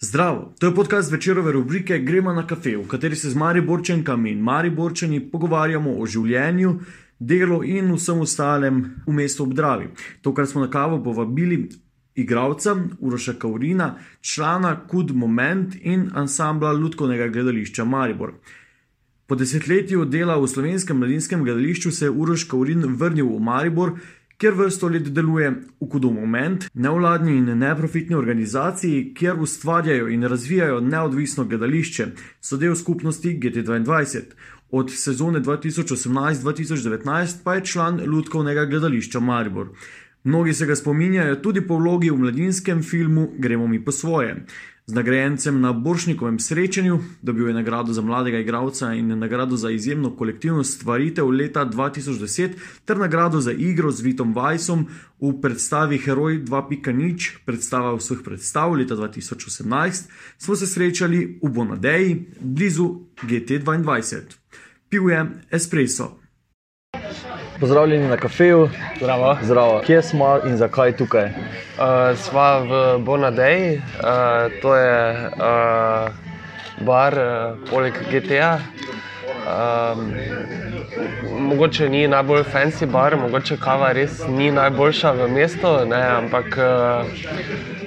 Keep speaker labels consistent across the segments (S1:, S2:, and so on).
S1: Zdravo, to je podcast večerove rubrike Gremo na kafe, v kateri se z Mariborčenkami in Mariborčani pogovarjamo o življenju, delu in vsem ostalem v mestu obdravi. To, kar smo na kavo povabili igralca Uroša Kaurina, člana Kud Moment in ansambla Ludkovnega gledališča Maribor. Po desetletju dela v slovenskem mladinskem gledališču se je Uroš Kaurin vrnil v Maribor kjer vrsto let deluje Ukudo Moment, nevladni in neprofitni organizaciji, kjer ustvarjajo in razvijajo neodvisno gledališče, so del skupnosti GT22. Od sezone 2018-2019 pa je član Ludkovnega gledališča Maribor. Mnogi se ga spominjajo tudi po vlogi v mladinskem filmu Gremo mi po svoje. Z nagrajencem na Boršnikovem srečanju dobil je nagrado za mladega igralca in nagrado za izjemno kolektivno stvaritev leta 2010 ter nagrado za igro z Vitom Vajsom v predstavi Heroj 2.0, predstava vseh predstav leta 2018, smo se srečali v Bonadeji, blizu GT22. Pil je espresso.
S2: Pozdravljeni na kafeju.
S3: Zdravo.
S2: Zdravo. Kje smo in zakaj tukaj?
S3: Uh, sva v Bonadeji, uh, to je uh, bar uh, poleg GTA. Um, mogoče ni najbolj fancy bar, mogoče kava res ni najboljša v mestu, ne, ampak uh,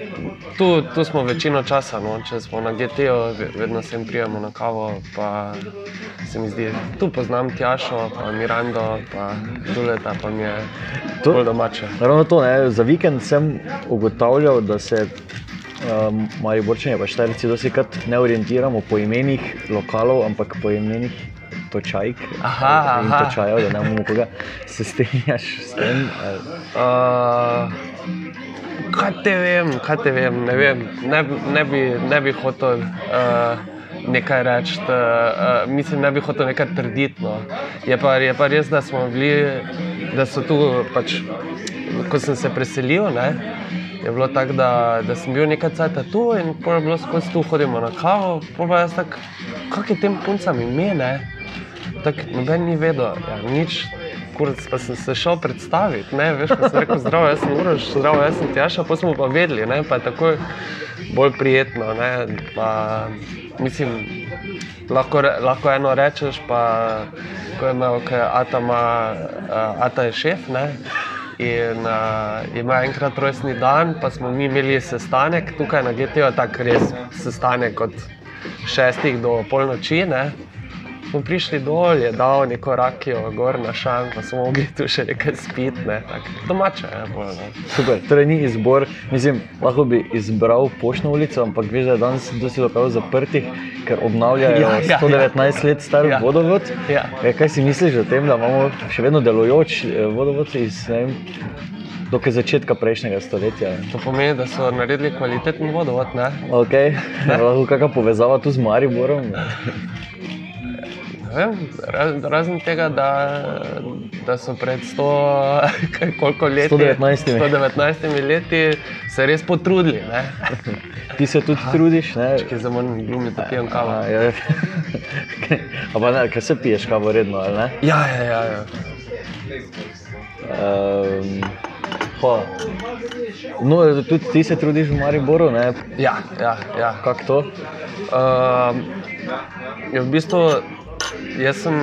S3: tu, tu smo večino časa, no. če smo na GT-ju, vedno se jim prijemo na kavo. Pa se mi zdi, tu poznam Tjašo, pa Mirando, pa Duleta, pa mi je to bolj domače.
S2: Ravno to, ne. za vikend sem ugotavljal, da se. Um, Mari Borčani, pa štajrci, se krat ne orientiramo po imenih lokalov, ampak po imenih točajk.
S3: Aha, aha.
S2: Točajev, da ne bomo koga se strinjaš s tem.
S3: Uh, kaj te vem, kaj te vem, ne vem, ne, ne, bi, ne bi hotel uh, nekaj reči, uh, mislim, ne bi hotel nekaj trditi. No. Je, je pa res, da smo bili, da so tu, pač, ko sem se preselil. Ne, Je bilo tako, da, da sem bil nekaj časa tu in ko je bilo skozi tu hodimo na kavo, pa je tako, kako je tem puncam ime, tako noben ni vedel, ja, nič, kurc, pa sem se šel predstaviti, ne, veš, pa sem rekel, zdravo, jaz sem Uroš, zdravo, jaz sem Tjaša, pa smo pa vedeli, ne, pa je takoj bolj prijetno, ne, pa mislim, lahko, lahko eno rečeš, pa ko je imel, kaj Ata ima, uh, Ata je šef, ne, in uh, ima enkrat rojstni dan, pa smo mi imeli sestanek tukaj na GT-ju, tako res sestanek od šestih do polnoči, ne, smo prišli dol, je dal neko rakijo, gor na šam, pa smo mogli tu še nekaj spiti, ne, tako domače je bolj. Ne.
S2: Super, torej ni izbor, mislim, lahko bi izbral poštno ulico, ampak veš, da je danes dosti lokalov zaprtih, ker obnavljajo
S3: Ja, ja,
S2: 119
S3: ja.
S2: let star
S3: Ja.
S2: vodovod.
S3: Ja.
S2: E, kaj si misliš o tem, da imamo še vedno delujoč eh, vodovod iz ne vem, dokaj začetka prejšnjega stoletja?
S3: To pomeni, da so naredili kvaliteten vodovod, ne?
S2: Okay. Lahko kakšna povezava tu z Mariborom?
S3: Vem, razen, tega, da, da so pred 100, kaj, koliko leti,
S2: 119.
S3: 119 leti se res potrudili. Ne?
S2: Ti se tudi trudiš, ne?
S3: Ki za manj glumi, da pijem kavo.
S2: A, ja. A pa ne, kaj se piješ kavo redno, ali ne?
S3: Ja, ja, ja. ja.
S2: Um, no, tudi ti se trudiš v Mariboru, ne?
S3: ja, ja, ja.
S2: Kako to?
S3: Je v bistvu, jaz sem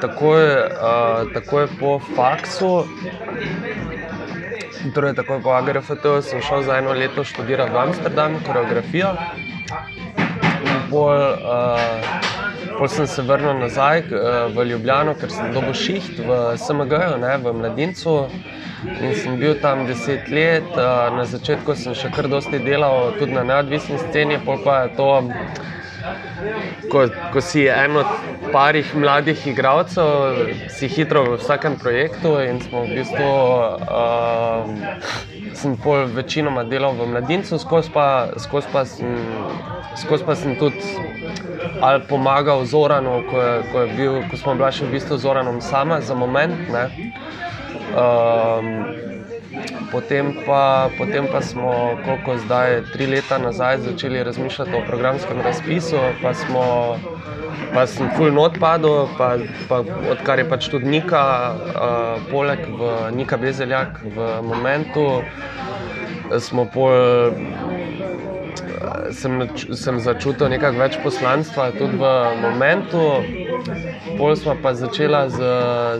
S3: takoj, uh, takoj po faksu, torej takoj po AGRFT-u, sem šel za eno leto študirati v Amsterdam, koreografijo. Pol, uh, pol sem se vrnil nazaj uh, v Ljubljano, ker sem dobil šiht v SMG-ju, ne, v mladincu. In sem bil tam deset let, uh, na začetku sem še kar dosti delal, tudi na neodvisni sceni, pol pa je to ko, ko si en od parih mladih igralcev, si hitro v vsakem projektu in smo v bistvu. Um, sem pol večinoma delal v mladincu, skozi pa, skozi pa, sem, skozi pa sem tudi ali pomagal Zoranu, ko, je, ko, je bil, ko smo bili še v bistvu z Zoranom sama za moment. Um, Potem pa, potem pa smo, koliko zdaj, tri leta nazaj, začeli razmišljati o programskem razpisu, pa, smo, pa sem full not padel, pa, pa odkar je pač tudi Nika, uh, poleg v Nika Bezeljak v momentu, smo pol sem, sem začutil nekako več poslanstva tudi v momentu. Pol smo pa začela z,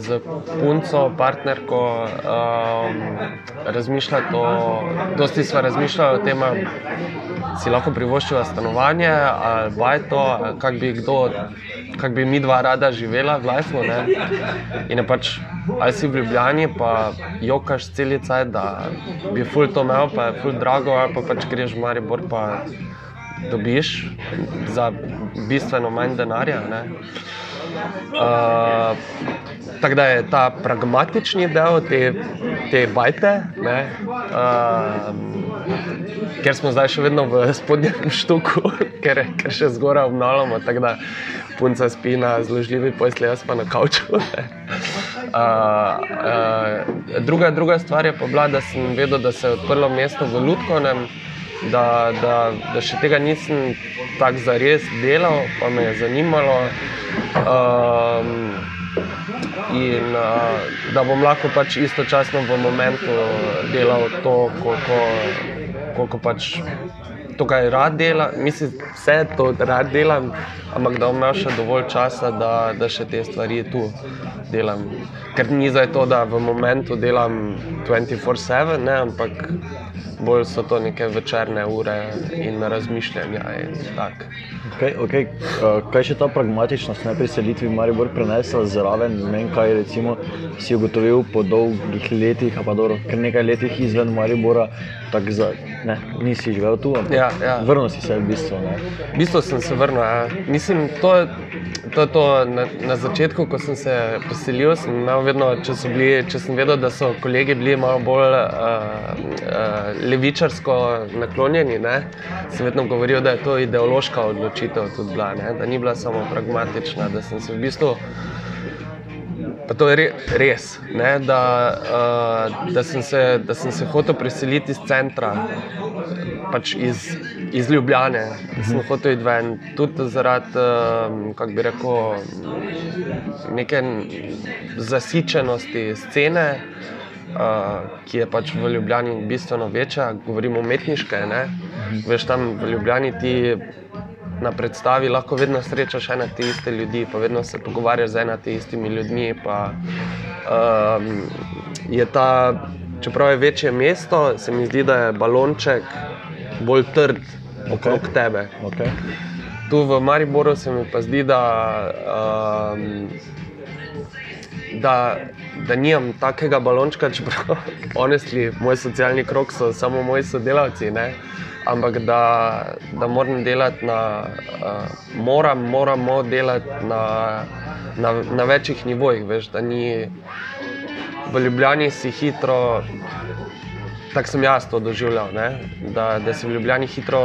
S3: z punco, partnerko, um, razmišljati o, dosti smo razmišljali o tem, ali si lahko privoščiva stanovanje ali bajto, ali kak bi kdo, kak bi mi dva rada živela v lifeu. In je pač, ali si v Ljubljani, pa jokaš celice, da bi ful to imel, pa je ful drago, ali pa pač greš v Maribor, pa dobiš za bistveno manj denarja. ne. Uh, tako da je ta pragmatični del te, te bajte, ne, uh, ker smo zdaj še vedno v spodnjem štuku, ker, ker še zgoraj obnavljamo, tako da punca spi na zložljivi posli, jaz pa na kavču. ne. Uh, uh, druga, druga stvar je pa bila, da sem vedel, da se je odprlo mesto v Lutkovnem, da, da, da še tega nisem tako zares delal, pa me je zanimalo. Um, in uh, da bom lahko pač istočasno v momentu delal to, koliko, koliko pač to, kar rad delam, mislim, vse to rad delam, ampak da bom imel še dovolj časa, da, da še te stvari tu delam. Ker ni zdaj to, da v momentu delam 24-7, ne, ampak bolj so to neke večerne ure in razmišljanja. In tak.
S2: Okay, okay. Uh, kaj še ta pragmatičnost ne pri selitvi v Maribor prenesla zraven? Ne vem, kaj recimo, si ugotovil po dolgih letih, pa dobro, kar nekaj letih izven Maribora, tako za, ne, nisi živel tu,
S3: Ja, ja.
S2: vrnil si se v bistvu. Ne.
S3: V bistvu sem se vrnil. Ja. Mislim, to je to, to na, na začetku, ko sem se preselil, sem imel vedno, če, bili, če sem vedel, da so kolegi bili malo bolj uh, uh, levičarsko naklonjeni, ne, sem vedno govoril, da je to ideološka odločitev tudi bila, ne, da ni bila samo pragmatična, da sem se v bistvu Pa to je re, res, ne, da, uh, da, sem se, da sem se hotel preseliti iz centra, pač iz, iz Ljubljane, da sem hotel iti ven, tudi zaradi, um, kako bi rekel, neke zasičenosti scene, uh, ki je pač v Ljubljani bistveno večja, govorimo umetniške. Ne. Veš, tam v Ljubljani ti na predstavi lahko vedno srečaš ene te iste ljudi, pa vedno se pogovarjaš z ena te istimi ljudmi. Pa, um, je ta, čeprav je večje mesto, se mi zdi, da je balonček bolj trd okrog okay. tebe.
S2: Okay.
S3: Tu v Mariboru se mi pa zdi, da, um, da, da nimam takega balončka, čeprav honestly, moj socialni krok so samo moji sodelavci. Ne? Ampak da, da moram delati na, uh, moram, moramo delati na, na, na večjih nivojih. Veš, ni v Ljubljani si hitro, tako sem jaz to doživljal, ne? da, da si v Ljubljani hitro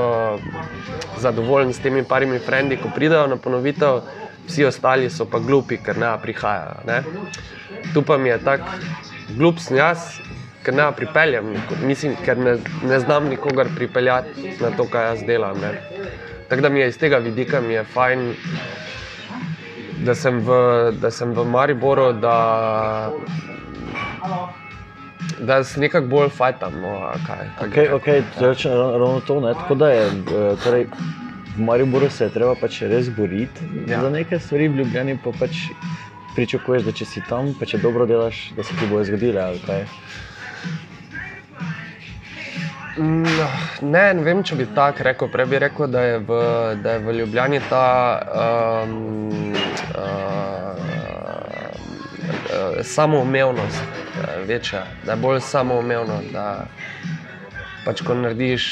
S3: zadovoljen s temi parimi frendi, ko pridejo na ponovitev, vsi ostali so pa glupi, ker ne prihajajo. Ne? Tu pa mi je tako, glup sem jaz, ker ne pripeljem, mislim, ker ne, ne znam nikogar pripeljati na to, kar jaz delam. ne. Tako da mi je iz tega vidika mi je fajn, da sem v, da sem v Mariboru, da, da se nekako bolj fajtam. No, kaj,
S2: Okay, okay, reč, ravno to, ne, tako da je. eh, Torej, v Mariboru se je treba pač res boriti ja. Za neke stvari, v Ljubljani pa pač pričakuješ, da če si tam, pa če dobro delaš, da se ti bojo zgodile. ali kaj.
S3: Ne, ne vem, če bi tako rekel. Prej bi rekel, da je v, da je v Ljubljani ta um, uh, uh, samoumevnost večja, da je bolj samoumevno. Da pač, ko narediš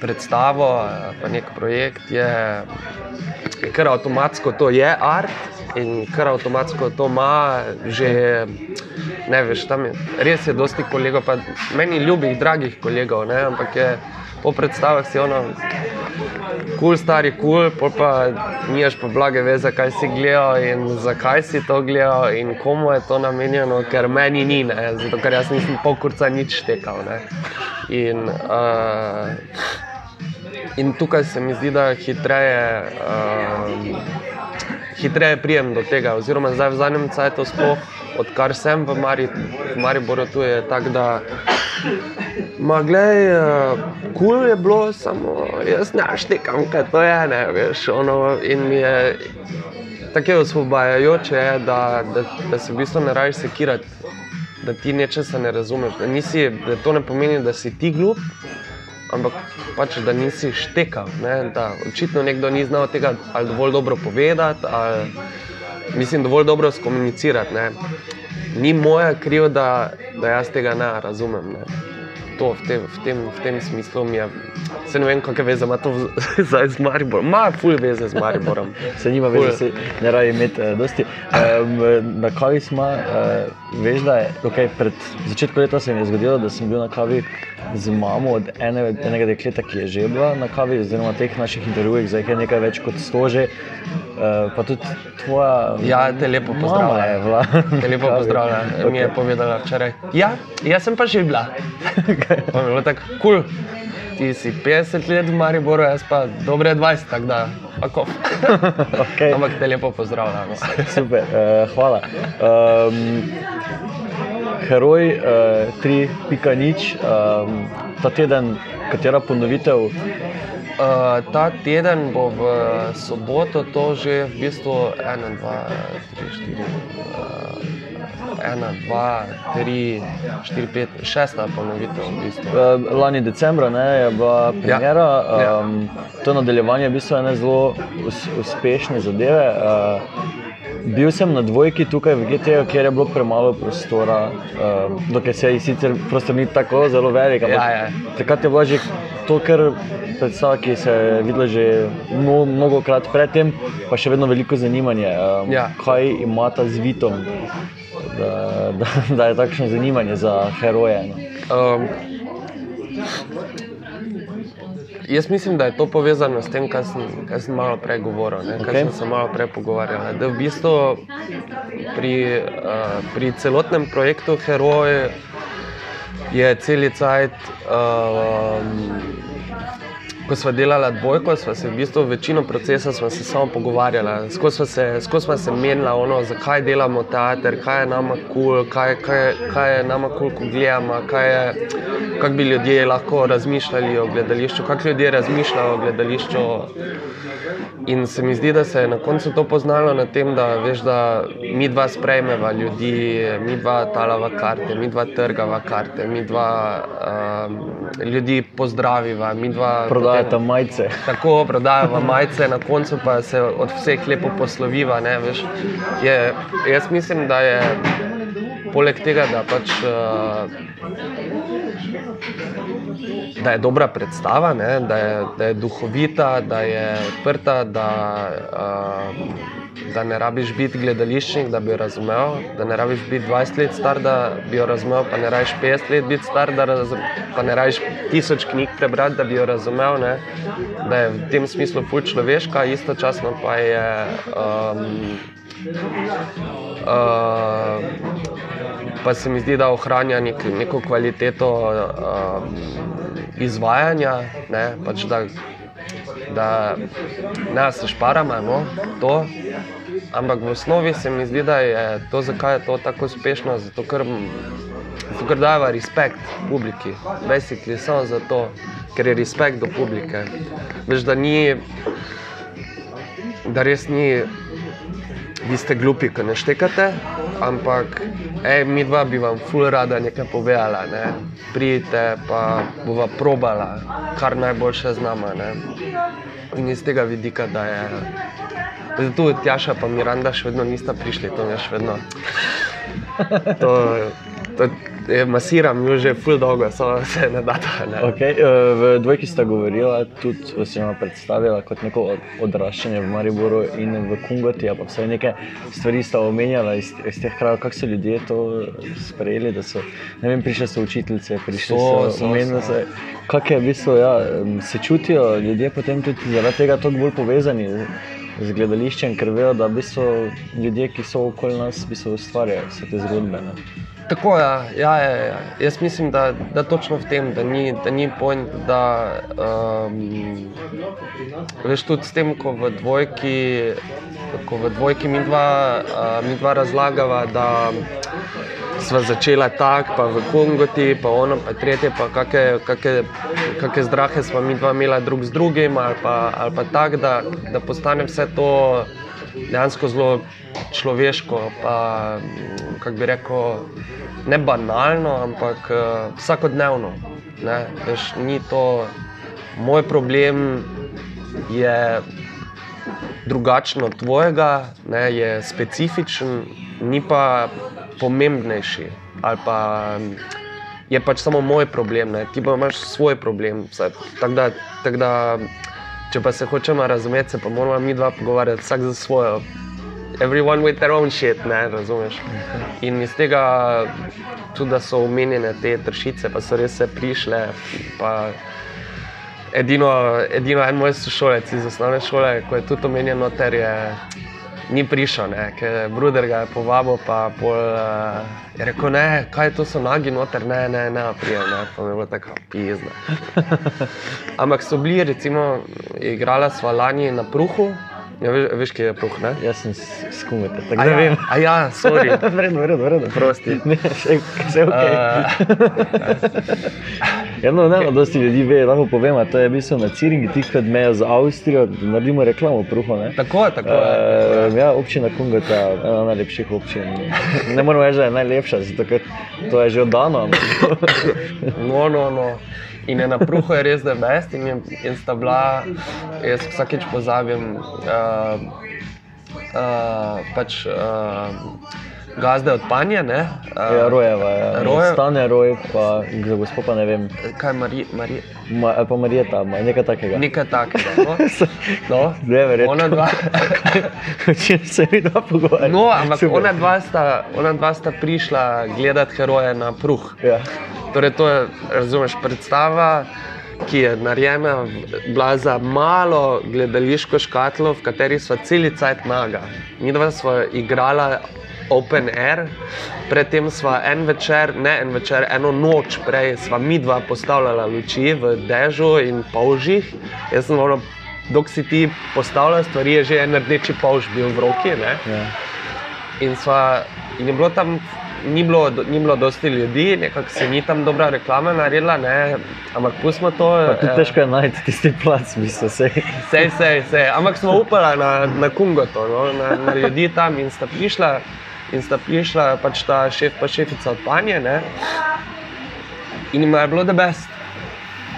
S3: predstavo, uh, pa nek projekt, je, je kar avtomatsko to je art in kar avtomatsko to ima že. Ne veš, tam je res je dosti kolegov, pa meni ljubih, dragih kolegov, ne, ampak je po predstavah si ono, kul, cool, stari kul, cool, pa nimaš pa blage veze, kaj si gledal in zakaj si to gledal in komu je to namenjeno, ker meni ni, ne, zato ker jaz nisem pokurca nič tekal. Ne. In, uh, in tukaj se mi zdi, da hitreje. Uh, hitreje prijem do tega. Oziroma, zdaj v zadnjem času sploh odkar sem v, Mari, v Mariboru, tu je tako, da. Ma, glej, uh, kul je bilo, samo jaz ne štekam, kaj to je, ne veš. Ono, in mi je tako osvobajajoče, da, da, da se v bistvu ne rajiš sekirati, da ti nečesa ne razumeš. Da, nisi, da to ne pomeni, da si ti glup, ampak pač, da nisi štekal. Ne, da očitno nekdo ni znal tega ali dovolj dobro povedati, ali mislim, dovolj dobro skomunicirati. Ne. Ni moja kriv, da, da jaz tega ne razumem. Ne. To v tem, v, tem, v tem smislu mi je. Se ne vem, kakšne veze ima to zdaj z Mariborom. Ma, ful veze z Mariborom.
S2: Se nima veze, se ne raje imeti uh, dosti. Um, na kavi smo, uh, veš, da je okay, pred začetkom leta se mi je zgodilo, da sem bil na kavi z mamo od ene, enega dekleta, ki je že bila na kavi, oziroma teh naših intervjujih, zdaj je nekaj več kot sto že. Uh, pa tudi tvoja.
S3: Ja, te lepo pozdravlja. Te lepo pozdravlja, okay. mi je povedala včeraj. Ja, jaz sem pa že bila. Je bilo tako kul. Cool. Ti si 50 let v Mariboru, jaz pa dobre 20, tako da. okay. Ampak te lepo pozdravljam.
S2: Super, uh, hvala. Um, heroj uh, 3.0, um, ta teden, katera ponovitev?
S3: Uh, ta teden bo v soboto, to že v bistvu 1, 2, 3, 4. 1, 2, 3, 4, 5, 6 ponovitev. V bistvu.
S2: uh, lani decembra ne, je bila premjera, ja. um, ja. to nadaljevanje je v bistvu ene zelo us, uspešne zadeve. Uh, Bil sem na dvojki tukaj v GT-ju, kjer je bilo premalo prostora, uh, dokaj se je sicer prostor ni tako zelo velik.
S3: Ja, ja.
S2: Takrat je bilo že to, kar predstava, ki se je videla že mnogo, mnogo krat predtem, pa še vedno veliko zanimanje. Um,
S3: Ja.
S2: Kaj ima ta z Vitom, da, da, da je takšno zanimanje za heroje? No?
S3: Um, jaz mislim, da je to povezano s tem, kar sem, kar sem malo prej govoril, ne, kar
S2: Okej.
S3: sem se malo prej pogovarjal. Da v bistvu pri, uh, pri celotnem projektu Heroj je cel cajt. Um, Ko smo delali dvojko, smo se v bistvu večino procesa samo pogovarjali. Skozi smo smo se menili, ono, zakaj delamo teater, kaj je nama kul, cool, kaj, kaj, kaj je nama kul, cool, ko gledamo, kako bi ljudje lahko razmišljali o gledališču, kako ljudje razmišljajo o gledališču. In se mi zdi, da se je na koncu to poznalo na tem, da, veš, da mi dva sprejmeva ljudi, mi dva talava karte, mi dva trgava karte, mi dva um, ljudi pozdraviva, mi dva
S2: Prodajate majice.
S3: tako prodajamo majice, na koncu pa se od vseh lepo posloviva. ne, veš. Je, jaz mislim, da je poleg tega, da, pač, uh, da je dobra predstava, ne, da, je, da je duhovita, da je odprta, da, uh, da ne rabiš biti gledališčnik, da bi jo razumel, da ne rabiš biti 20 let star, da bi jo razumel, pa ne rabiš 50 let biti star, da razum, pa ne rabiš tisoč knjig prebrati, da bi jo razumel. Ne, da je v tem smislu ful človeška, istočasno pa je. Um, Uh, pa se mi zdi, da ohranja nek, neko kvaliteto uh, izvajanja, ne, pač da, da ne se šparamo, no, to. Ampak v osnovi se mi zdi, da je to, zakaj je to tako uspešno, zato ker, zato ker daje respekt publiki, basically samo zato, ker je respekt do publike. Veš, da ni, da res ni vi ste glupi, ki ne štekate, ampak ej, mi dva bi vam ful rada nekaj povedala. Ne? Pridite, pa bova probala, kar najboljše z nama. Ne? In iz tega vidika, da je. Zato Tjaša in Miranda še vedno nista prišli, to je še vedno. To, to je, masiram jo že ful dolgo, samo se ne da. Ne?
S2: Okay, uh, v dvojki sta govorila, tudi se jim predstavila kot neko od- odraščanje v Mariboru in v Kungoti, pa vse neke stvari sta omenjala iz, iz teh krajev, kako so ljudje to sprejeli, da so, ne vem, prišle so učiteljice, prišle
S3: So,
S2: so, omenili se, kako je v bistvu, ja, se čutijo ljudje potem tudi zaradi tega toliko bolj povezani z gledališčem, ker vejo, da v bistvu ljudje, ki so okoli nas, v bistvu ustvarjajo vse te zgodbe. Ne.
S3: Tako je. Ja, ja, ja. Jaz mislim, da, da točno v tem, da ni, da ni point, da um, veš tudi s tem, ko v dvojki, ko v dvojki mi dva, uh, mi dva razlagava, da sva začela tako, pa v Kongoti, pa ono, pa tretje, pa kakšne zdrahe smo mi dva imela drug z drugim, ali pa, ali pa tako, da, da postane vse to dejansko zelo človeško, pa kako bi rekel, ne banalno, ampak uh, vsakodnevno. Ne, veš, ni to moj problem, je drugačen od tvojega, ne, je specifičen, ni pa pomembnejši. Pa, je pač samo moj problem, ne. ti pa imaš svoj problem. Tak da, tak da, če pa se hočemo razumeti, se pa moramo mi dva pogovarjati, vsak za svojo. Everyone with their own shit, ne razumeš. In iz tega, tudi da so omenjene te tršice, pa so res prišle. Pa, edino, edino en moj sošolec iz osnovne šole, ko je tudi omenjeno, ter je ni prišel, ker Bruder ga je povabil, pa pol, uh, je rekel, ne, kaj to so nagi noter, ne, ne, ne, prijem, ne, pa mi je bilo tako pizno. Ampak so bili, recimo, igrala sva lani na pruhu. Ja, veš, veš, kje je pruh, ne?
S2: Jaz sem skumete, tako da ja, vem.
S3: A ja, sorry.
S2: vredno, vredno, vredno.
S3: Prosti.
S2: Ne, še, še ok. Uh, ja, no, ne, no, dosti ljudi ve, lahko povem, to je bistvo na Ciringi, tik pred mejo z Avstrijo, naredimo reklamo pruhu, ne?
S3: Tako je, tako je.
S2: Uh, ja, občina Kungota, ena najlepših občin. Ne moramo reči, da je najlepša, zato ker to je že oddano.
S3: no, no, no. In na pruhu je res, da je best, in, in sta bila, jaz vsakeč pozabim, uh, uh, pač uh, gazde od panja. Uh,
S2: ja, rojeva, ja. Roje. Stane roj, pa za gospod pa ne vem.
S3: Kaj je Marija? Mari...
S2: Ma, pa Marijeta, nekaj takega.
S3: Nekaj takega. No, no.
S2: ne verjetno.
S3: Ona dva.
S2: Če se mi da pogovarjati.
S3: No, ampak ona dva, sta, ona dva sta prišla gledati heroje na pruh.
S2: Ja.
S3: Torej, to je, razumeš, predstava, ki je narejena za malo gledališko škatlo, v kateri smo celi cajt naga. Mi dva smo igrali open air, predtem smo en večer, ne en večer, eno noč prej smo mi dva postavljala luči v dežju in polžih. Jaz sem ono, dok si ti postavljal stvari, je že en rdeči polž bil v roki. Ja. In, sva, in je bilo tam ni bilo, ni bilo dosti ljudi, nekako se ni tam dobra reklama naredila, ne? ampak pustimo to.
S2: Eh, težko je najti tisti plac, mislim, vse.
S3: Vse, vse, vse. Ampak smo upali na, na Kungoto, no? na, na ljudi tam in sta prišla. In sta prišla pač ta šef, pa šefica od Panje. Ne? In jim je bilo da best.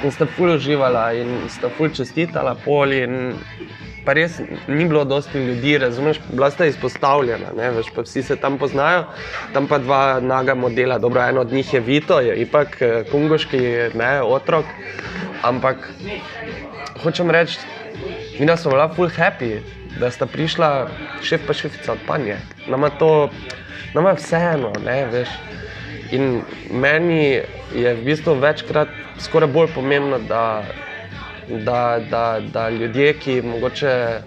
S3: In sta ful uživala in sta ful čestitala poli pa res ni bilo dosti ljudi, razumeš, bila sta izpostavljena, ne, veš, pa vsi se tam poznajo, tam pa dva naga modela, dobro, eno od njih je Vito, je ipak eh, kungoški ne, otrok, ampak hočem reči, mi smo bila full happy, da sta prišla šef pa šefica od panje. Nama to, nama je vseeno, ne, veš. In meni je v bistvu večkrat skoraj bolj pomembno, da da, da, da ljudje, ki morda,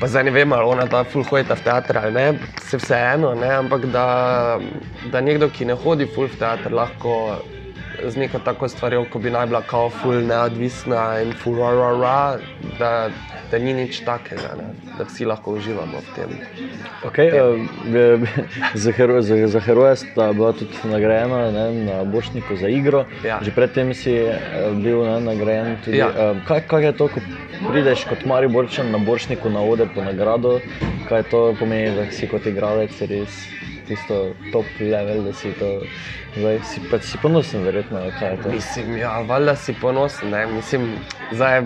S3: pa zdaj ne vem, ali ona ta full hojta v teater ali ne, se vseeno, ne, ampak da, da nekdo, ki ne hodi full v teater, lahko z neko tako stvarjo, ko bi naj bila kao full neodvisna in full ra, ra, da, da ni nič takega, ne? da vsi lahko uživamo v tem.
S2: Okay, uh, za, hero, za, za heroje sta bila tudi nagrajena ne, na Bošniku za igro.
S3: Ja.
S2: Že predtem si uh, bil ne, nagrajen. Tudi,
S3: ja.
S2: uh, kaj, kaj je to, ko prideš kot Mari Borčan na Bošniku na ode po nagrado? Kaj to pomeni, da si kot igralec res tisto top level, da si to. Zdaj, si, pa, si ponosen, verjetno, kaj je to.
S3: Mislim, ja, valjda si ponosen. Ne? Mislim, zdaj,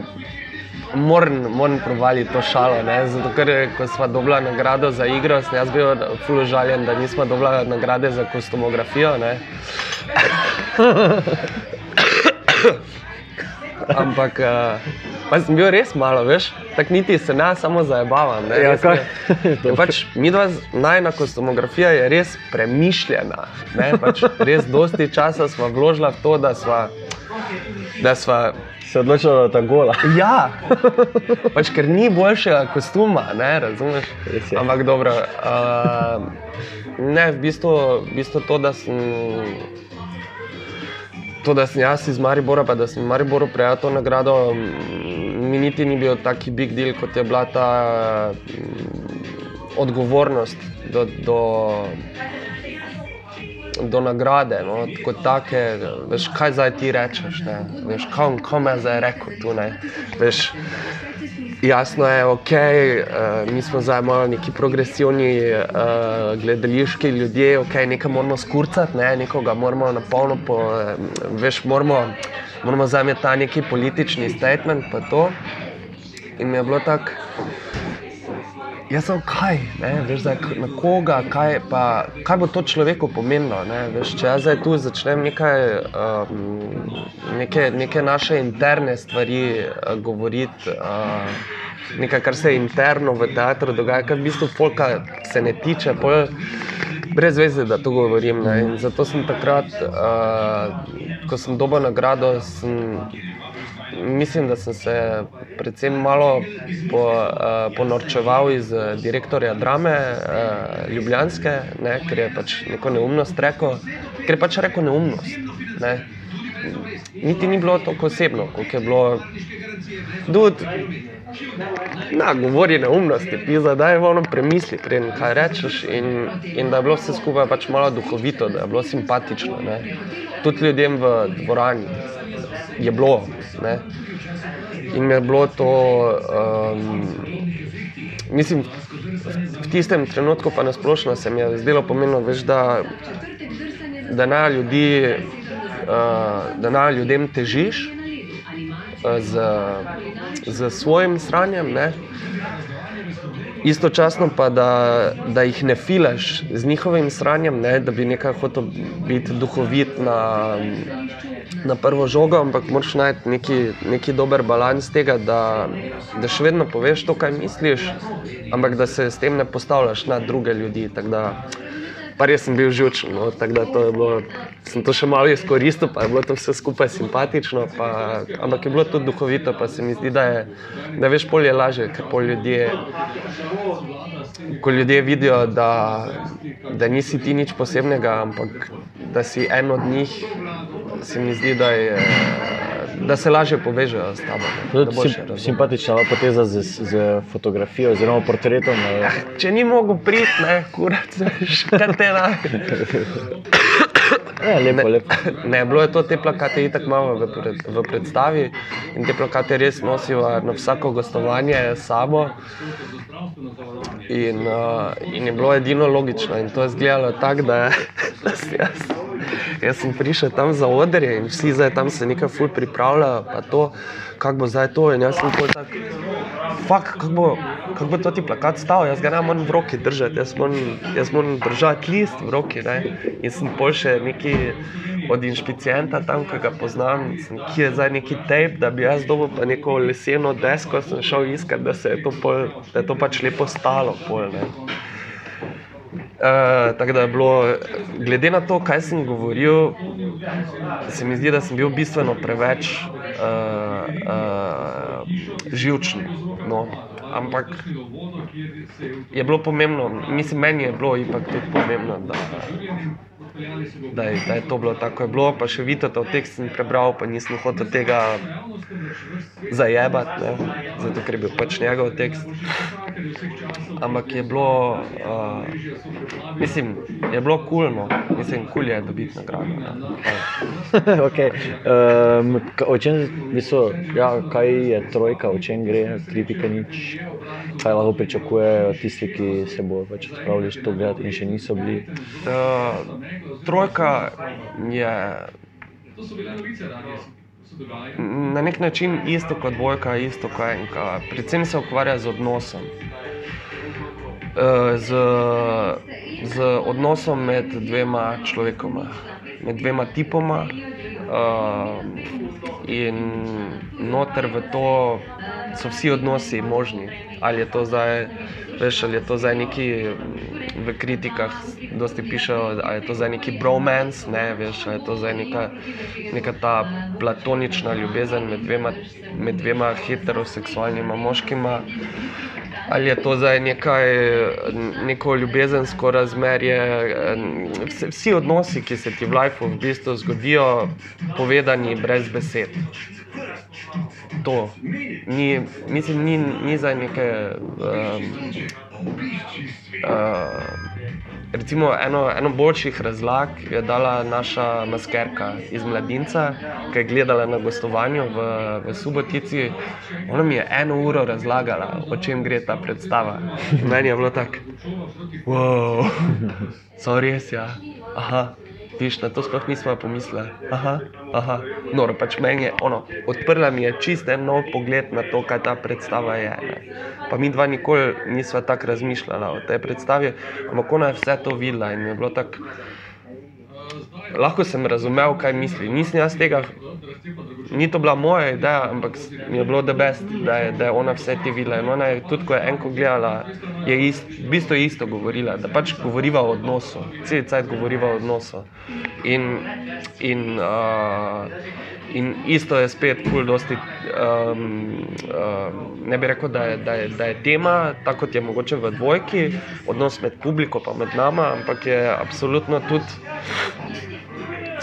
S3: moram, provaliti to šalo. Ne? Zato, ker smo dobili nagrado za igro, sem jaz bil zelo žaljen, da nismo dobili nagrade za kostumografijo. Ampak uh, sem bil res malo, veš, tako niti se ne samo zabavam. Ne,
S2: ja, kaj?
S3: Je, pač, najna kostumografija je res premišljena. Ne, pač, res dosti časa smo vložili v to, da smo. Da smo
S2: se odločila, da je ta gola.
S3: Ja, pač, ker ni boljšega kostuma, ne razumeš. Ampak dobro. Uh, ne, v bistvu, v bistvu to, da sem. To, da sem jaz iz Maribora, pa da sem Mariboru prejel to nagrado, mi niti ni bil taki big deal, kot je bila ta odgovornost do, do, do nagrade, no, kot take, veš, kaj zdaj ti rečeš, ne, veš, kam, kam je zdaj rekel tu, ne, veš, jasno je, ok, uh, mi smo zdaj malo neki progresivni uh, gledališki ljudje, ok, nekaj moramo skurcati, ne, nekoga moramo na polno, po, veš, moramo, moramo zdaj imeti ta neki politični statement, pa to, in mi je bilo tako, Jaz sem kaj, ne, veš, zdaj, na koga, kaj, pa, kaj bo to človeku pomenilo. Ne, veš, če jaz zdaj tu začnem nekaj, um, neke, neke naše interne stvari uh, govoriti, uh, nekaj, kar se interno v teatru dogaja, kar v bistvu polka se ne tiče, pol, brez veze, da to govorim. Ne, in zato sem takrat, uh, ko sem dobil nagrado, sem mislim, da sem se predvsem malo po, uh, ponorčeval iz uh, direktorja drame uh, Ljubljanske, ne, ker je pač neko neumnost rekel, ker je pač rekel neumnost. Ne. Niti ni bilo tako osebno, kot je bilo. Dud, na, govori neumnosti, pisa, da je ono premisli, preden kaj rečeš. In, in da je bilo vse skupaj pač malo duhovito, da je bilo simpatično. Tudi ljudem v dvorani je bilo. Ne. In je bilo to, um, mislim, v tistem trenutku, pa nasplošno se mi je zdelo pomembno, veš, da, da naj ljudi, uh, da naj ljudem težiš uh, z, z svojim sranjem. Ne. Istočasno pa, da, da jih ne filaš z njihovim sranjem, ne, da bi nekaj hotel biti duhovit na, na prvo žogo, ampak moraš najti neki, neki dober balans tega, da, da še vedno poveš to, kaj misliš, ampak da se s tem ne postavljaš na druge ljudi. Pa res sem bil žučen, no, tako da to bilo, sem to še malo izkoristil, pa je bilo to vse skupaj simpatično, pa, ampak je bilo tudi duhovito, pa se mi zdi, da je, da veš, polje laže, ker pol ljudje, ko ljudje vidijo, da, da nisi ti nič posebnega, ampak da si en od njih, se mi zdi, da je da se lažje povežejo s tabo.
S2: Sim, simpatična poteza z, z fotografijo oziroma portretom.
S3: Ja, če ni mogel priti, ne, kurac, kaj te na.
S2: Ja, lepo, lepo.
S3: Ne, ne, bilo je to, te plakate itak imamo v, pred, v predstavi in te plakate res nosijo na vsako gostovanje sabo. In, uh, in je bilo edino logično in to je izgledalo tako, da, da si jaz. Jaz sem prišel tam za odre in vsi zdaj tam se nekaj ful pripravljajo, pa to, kako bo zdaj to. In jaz sem pol tak, fuck, kako bo, kak bo to ti plakat stal, jaz ga ne morem v roki držati, jaz moram, jaz moram držati list v roki. Ne? In sem pol še neki od inšpicijenta tam, ki ga poznam, sem, ki je zdaj neki tape, da bi jaz dobil pa neko leseno desko, sem šel iskat, da se je to, pol, da je to pač lepo stalo. Pol, Uh, tako da je bilo, glede na to, kaj sem govoril, se mi zdi, da sem bil bistveno preveč uh, uh, živčen. No. Ampak je bilo pomembno, mislim, meni je bilo ipak tudi pomembno, da, da, je, da je to bilo tako, je bilo. Pa še vidite, da v tekstu sem prebral, pa nisem hotel tega zajebati, ne? zato ker je bil pač njegov tekst. Ampak je bilo, uh, mislim, je bilo kulno, mislim, kul je dobiti nagrado.
S2: okay. um, o čem mislijo, ja, kaj je trojka, o čem gre, kritika nič, kaj lahko pričakujejo tisti, ki se bodo pač odpravili to gledati in še niso bili.
S3: Uh, trojka je. Na nek način isto kot dvojka, isto kot enka. Predvsem se ukvarja z odnosom. Eh, z, z odnosom med dvema človekoma, med dvema tipoma. Uh, in noter v to so vsi odnosi možni. Ali je to zdaj, veš, ali je to zdaj neki v kritikah, dosti pišejo, da je to zdaj neki bromance, ne veš, da je to zdaj neka, neka ta platonična ljubezen med dvema, med dvema heteroseksualnima moškima. Ali je to zdaj nekaj, neko ljubezensko razmerje? Vsi odnosi, ki se ti v življenju v bistvu zgodijo, povedani brez besed. To ni, mislim, ni, ni za neke. Um, uh, recimo eno, eno boljših razlag je dala naša maskerka iz Mladinca, ki je gledala na gostovanju v, v Subotici. Ona mi je eno uro razlagala, o čem gre ta predstava. Meni je bilo tako, wow, so res, ja. Aha. Viš, na to sploh nismo pomislili. Aha, aha. Noro, pač meni je ono, odprla mi je čist en nov pogled na to, kaj ta predstava je. Ne. Pa mi dva nikoli nisva tako razmišljala o tej predstavi, ampak ona je vse to videla in je bilo tako. Lahko sem razumel, kaj misli. Nisem jaz tega, ni to bila moja ideja, ampak mi je bilo debest, da je, da je ona vse te videla. In ona je tudi, ko je enko gledala, je ist, v bistvu isto govorila, da pač govoriva o odnosu, cel cajt govoriva o odnosu. In, in, uh, in isto je spet, ful dosti, um, um, ne bi rekel, da je, da, je, da je tema, tako kot je mogoče v dvojki, odnos med publiko pa med nama, ampak je absolutno tudi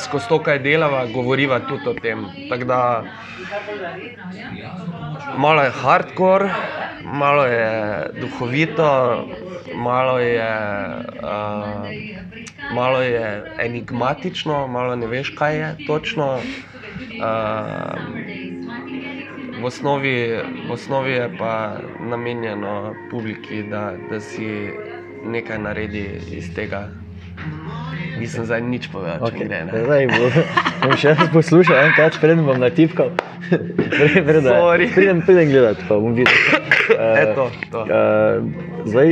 S3: skozi to, kaj delava, govoriva tudi o tem. Tako da malo je hardcore, malo je duhovito, malo je, uh, malo je enigmatično, malo ne veš, kaj je točno. Uh, v, osnovi, v osnovi je pa namenjeno publiki, da, da si nekaj naredi iz tega. Nisem zdaj nič povedal, če
S2: Okay.
S3: gre. ne.
S2: Zdaj bo- bom še jaz poslušal enkrat, preden bom natipkal. Preden pridem gledat, pa bom videl. Eh,
S3: Eto, to.
S2: eh, zdaj,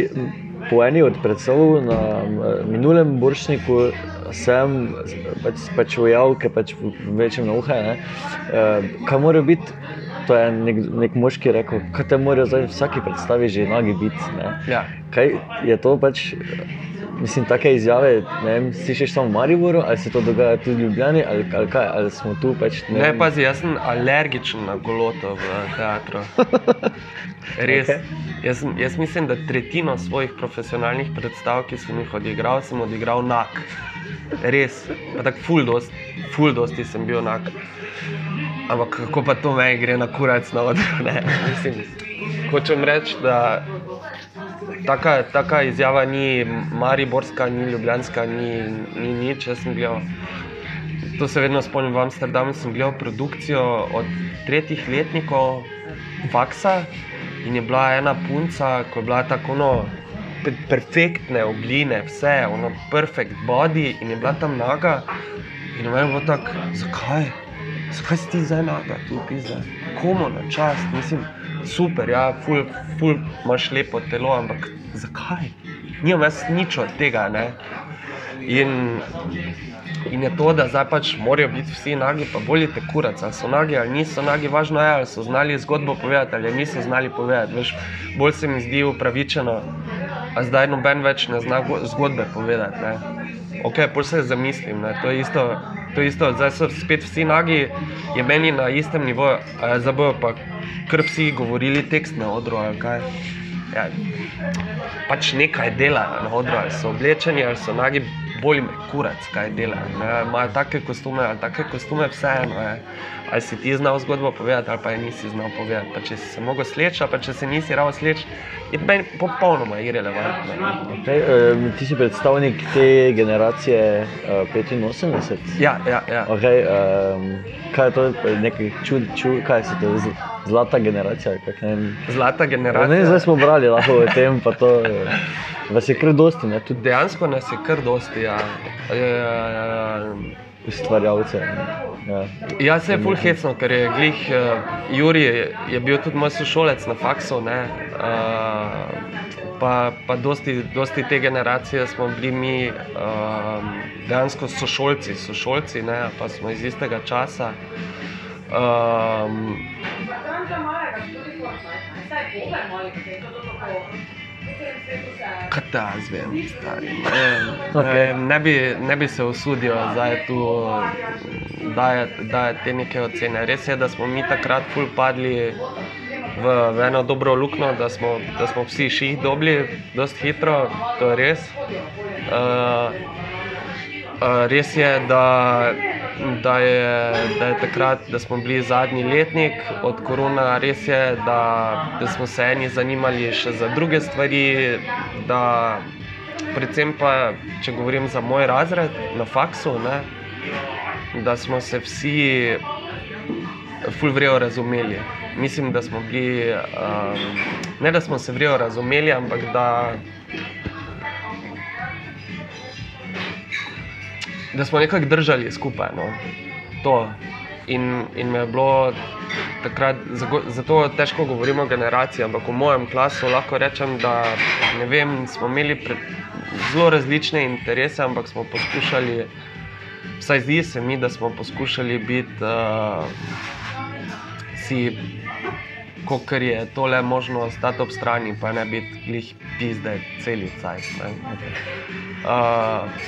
S2: po eni od predstav na eh, minulem boršniku sem pač, pač v javke, pač večjem na uhe, ne, eh, kaj mora biti. To je nek, nek moški rekel, kaj te morajo zdaj vsaki predstavi že nagi biti. ne.
S3: Ja.
S2: Kaj je to pač, mislim, take izjave, ne vem, slišiš samo v Mariboru, ali se to dogaja tudi v Ljubljani, ali, ali kaj, ali smo tu pač,
S3: Ne,
S2: vem,
S3: pazi, jaz sem alergičen na goloto v teatru. Res.
S2: Okej.
S3: Jaz, jaz mislim, da tretjino svojih profesionalnih predstav, ki sem jih odigral, sem odigral nak. Res. Pa tako ful dosti, ful sem bil nak. Ampak kako pa to meni gre na kurac na odru? ne? Mislim, hočem reči, da taka, taka izjava ni mariborska, ni ljubljanska, ni, ni nič. Jaz sem gledal To se vedno spomnim v Amsterdamu, sem gledal produkcijo od tretjih letnikov faksa in je bila ena punca, ko je bila tako no, pe- perfektne obline, vse, ono perfect body in je bila tam naga. In je bilo tako, zakaj? Zakaj si ti zdaj naga, tu pizda? Komu na čast, mislim, super, ja, ful, ful imaš lepo telo, ampak zakaj? Nimam jaz nič od tega, ne. In In je to, da zdaj pač morajo biti vsi nagi, pa bolje te kurac, ali so nagi ali niso nagi, važno je, ali so znali zgodbo povedati ali niso znali povedati. Veš, bolj se mi zdi upravičeno, a zdaj noben več ne zna go- zgodbe povedati. Ne. Ok, pol se zamislim, ne. to je isto. To isto, zdaj so spet vsi nagi, je meni na istem nivoju, a zdaj bojo pa kar vsi govorili tekst na odru ali kaj. Ja, pač nekaj delajo na odru, ali so oblečeni, ali so nagi, bolj me kurac, kaj delajo. Imajo take kostume, ali take kostume, vseeno je. Ali si ti znal zgodbo povedati, ali pa je nisi znal povedati. Pa če si se mogel sleči, pa če se nisi rao sleči, je meni popolnoma irrelevantno.
S2: Okay, uh, ti si predstavnik te generacije uh, 85.
S3: Ja, ja, ja.
S2: Okay, um, kaj je to, nekaj čud, čud, kaj se to z- zlata generacija? Kak, ne.
S3: Zlata
S2: Ja, ne,
S3: generacija.
S2: zdaj smo brali lahko o tem, pa to eh, vas je kar dosti, ne, tudi
S3: Dejansko nas je kar dosti. Ja. Ja, ja, ja.
S2: Ustvarjalce. Ja.
S3: Ja, se je full hecno, ker je glih, uh, Juri je, bil tudi moj sošolec na faksu, ne, uh, pa, pa dosti, dosti te generacije smo bili mi um, dejansko sošolci, sošolci, ne, pa smo iz istega časa. Um, Kaj te jaz vem, stari? Ne, ne, ne, bi, ne bi se usudil zdaj tu dajati, dajati te neke ocene. Res je, da smo mi takrat ful padli v, v eno dobro luknjo, da smo, da smo vsi ših dobili, dosti hitro, to je res. Uh, res je, da, da, je, da je takrat, da smo bili zadnji letnik od korona, res je, da, da smo se eni zanimali še za druge stvari, da, predvsem pa, če govorim za moj razred na faksu, ne, da smo se vsi fulvrejo razumeli. Mislim, da smo bili, um, ne da smo se vrejo razumeli, ampak da, da smo nekako držali skupaj. No. To. In, in me je bilo takrat, zato težko govorimo o generaciji, ampak v mojem klasu lahko rečem, da vem, smo imeli pre, zelo različne interese, ampak smo poskušali, vsaj zdi se mi, da smo poskušali biti uh, si, kot je tole možno, stati ob strani, pa ne biti glih pizde celica. Uh,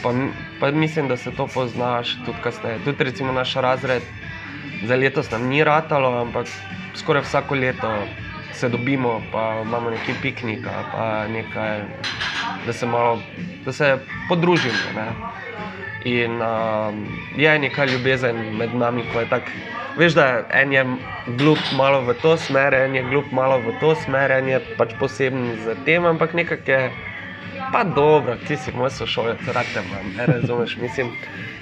S3: pa, pa mislim, da se to poznaš tudi kasneje. Tudi recimo naš razred, za letos nam ni ratalo, ampak skoraj vsako leto se dobimo, pa imamo neki piknik, pa nekaj, da se malo, da se podružimo. Ne? In um, je neka ljubezen med nami, ko je tako. Veš, da en je glup malo v to smer, en je glup malo v to smer, en je pač poseben za tem, ampak nekako je pa dobro, ti si moj sošolec, rad te imam, ne razumeš. Mislim,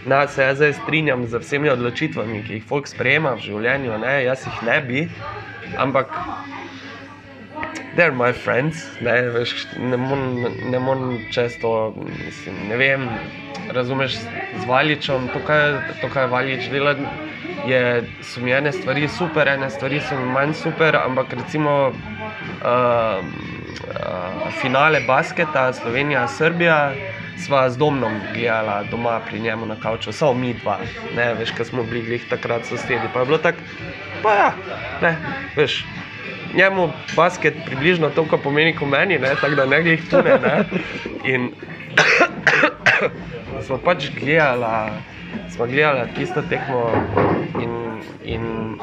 S3: da se jaz zdaj strinjam z vsemi odločitvami, ki jih folk sprejema v življenju, ne, jaz jih ne bi, ampak they're my friends, ne, veš, ne morem ne morem čez to, mislim, ne vem, razumeš, z Valičem, to, kaj, to, kaj Valič dela, je, so mi ene stvari super, ene stvari so mi manj super, ampak recimo uh, uh, finale basketa Slovenija-Srbija. Sva z domom gledala doma pri njemu na kavču, samo mi dva, ne veš, kaj smo bili takrat sosedi. Pa je bilo tako, pa ja, ne, veš, njemu basket približno toliko pomeni kot meni, ne, tako da ne glih tu ne. ne. In smo pač gledala, smo gledala tisto tekmo in, in,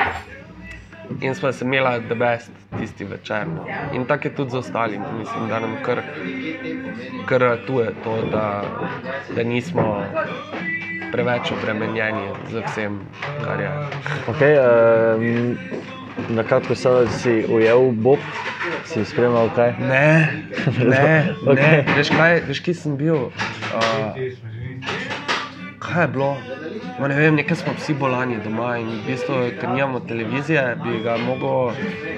S3: in smo se imela the best tisti večer. No. In tako je tudi z ostalimi. Mislim, da nam kar, kar ratuje to, da, da nismo preveč obremenjeni z vsem, kar je.
S2: Okay, um, na kratko se si ujel Bob, si spremljal kaj?
S3: Ne, ne,
S2: Okej.
S3: ne. Veš, kaj, veš, kje sem bil? Uh, kaj je bilo? Ma ne vem, nekaj smo vsi bolani doma in v bistvu, ker nimamo televizije, bi ga moglo,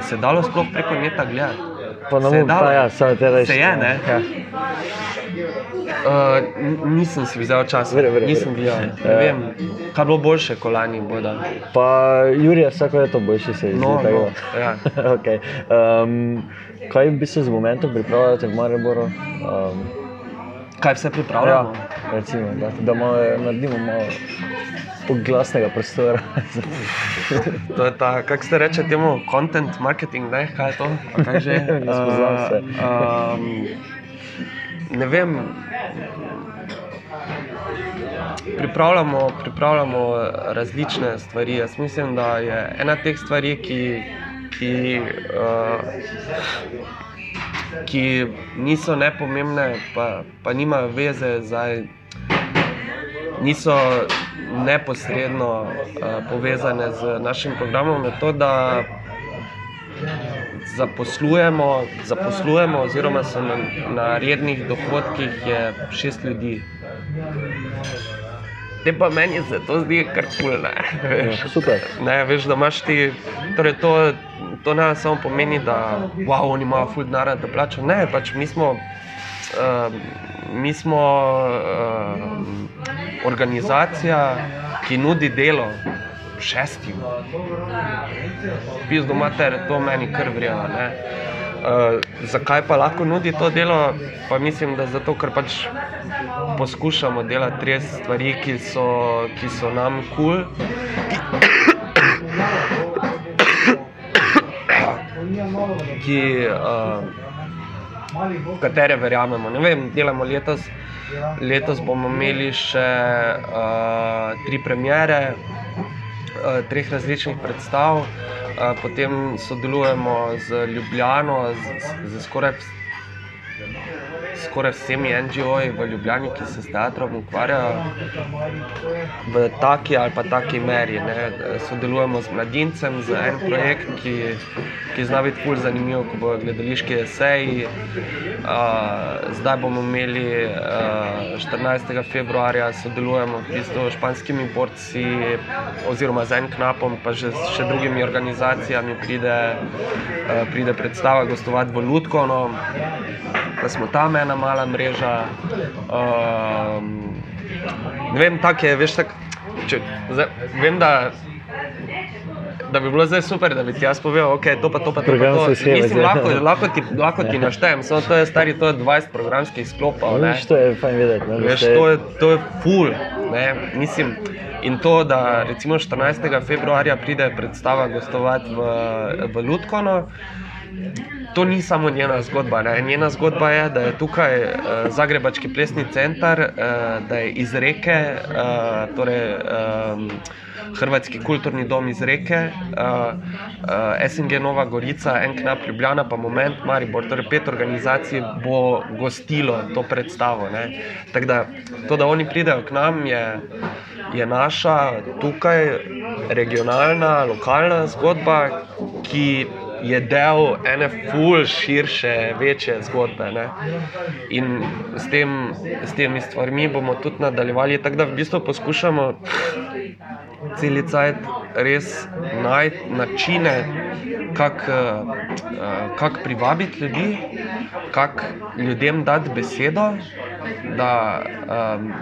S3: se dalo sploh preko neta gledati.
S2: Pa na
S3: Se je
S2: pa ja, samo te reči.
S3: Se je, ne?
S2: Ja.
S3: Uh, nisem si vzel časa,
S2: Vere, vere,
S3: nisem
S2: vere.
S3: videl. Ne
S2: Ja.
S3: vem, kaj je bilo boljše kot lani. Bojda.
S2: Pa Jurija vsako leto boljši se izdi.
S3: No,
S2: tako
S3: no, ja.
S2: okay. um, kaj v bistvu z momentom pripravljate v Mariboru? Um,
S3: Kaj vse pripravljamo?
S2: ja, recimo, da, da malo, naredimo malo glasnega prostora.
S3: To je ta, kako se reče temu, content marketing, ne, kaj je to? A Kaj že?
S2: Spoznam se.
S3: Uh, um, ne vem. Pripravljamo, pripravljamo različne stvari. Jaz mislim, da je ena teh stvari, ki, ki, uh, ki niso nepomembne, pa, pa nimajo veze zdaj niso neposredno uh, povezane z našim programom, je to, da zaposlujemo, zaposlujemo oziroma so na, na rednih dohodkih je šest ljudi. Te pa meni se to zdi kar kul, ne. veš.
S2: Super.
S3: Ne, veš, da imaš ti, torej to, to ne samo pomeni, da wow, oni imajo ful denarja, da plačajo. Ne, pač mi smo, uh, mi smo uh, organizacija, ki nudi delo šestim. Pizdo mater, to meni kar vreva. Uh, zakaj pa lahko nudi to delo? Pa mislim, da zato, ker pač poskušamo delati res stvari, ki so, ki so nam kul. Cool. ki, uh, v katere verjamemo. Ne vem, delamo letos, letos bomo imeli še uh, tri premiere, uh, treh različnih predstav, uh, potem sodelujemo z Ljubljano, z, z, z skoraj skoraj vsemi NGO-ji v Ljubljani, ki se s teatrom ukvarjajo v taki ali pa taki meri. Ne. Sodelujemo z mladincem za en projekt, ki, ki zna biti bolj zanimiv, kot bo gledališki eseji. Uh, zdaj bomo imeli uh, 14. februarja, sodelujemo v bistvu s španskimi borci, oziroma z enim knapom, pa že s še drugimi organizacijami pride, uh, pride predstava gostovati v Ludkono da smo tam ena mala mreža. Um, ne vem, tako je, veš, tak, če, zdaj, vem, da. Da bi bilo zdaj super, da bi ti jaz povedal, da okay, je to pa to, pa to. Pa to.
S2: se shema,
S3: Mislim,
S2: ja.
S3: lahko, lahko, ti, lahko ti naštejem, samo to je stari, to je 20 programskih sklopov. ne.
S2: To je fajn vedeti. Ne,
S3: Veš, to, je, to je ful. Ne? Mislim, in to, da recimo 14. februarja pride predstava gostovati v, v Ludkono. To ni samo njena zgodba. Ne? Njena zgodba je, da je tukaj uh, Zagrebački plesni center, uh, da je iz reke, uh, torej um, Hrvatski kulturni dom iz reke, uh, uh, SNG Nova Gorica, en knap Ljubljana, pa Moment Maribor. Torej pet organizacij bo gostilo to predstavo. Tako da to, da oni pridejo k nam, je, je naša tukaj regionalna, lokalna zgodba, ki je del ene ful širše, večje zgodbe. Ne? In s, tem, s temi stvarmi bomo tudi nadaljevali, tako da v bistvu poskušamo cel cajt res najti načine, kako uh, kak privabiti ljudi, kako ljudem dati besedo. Da, um,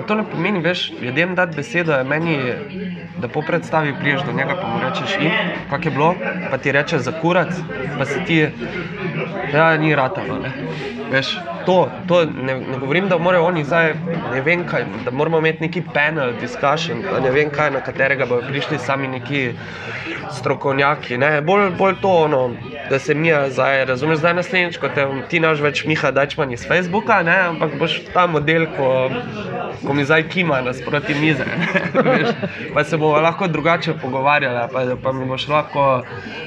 S3: pa to ne pomeni, veš, ljudem dati besedo je meni, da po predstavi priješ do njega, pa mu rečeš, in kako je bilo, pa ti reče za kurac, pa se ti, ja, ni ratalo. Ne. Veš, to, to ne, ne govorim, da morajo oni zdaj, ne vem kaj, da moramo imeti neki panel discussion, ne vem kaj, na katerega bodo prišli sami neki strokovnjaki. Ne. Bolj, bolj to, ono, da se mi zdaj, razumeš, zdaj naslednjič, ko te ti naš več Miha Dačman iz Facebooka, ne, ampak boš ta model, ko, ko mi zdaj kima nasproti mize. veš. Pa se bomo lahko drugače pogovarjali, pa, pa mi boš lahko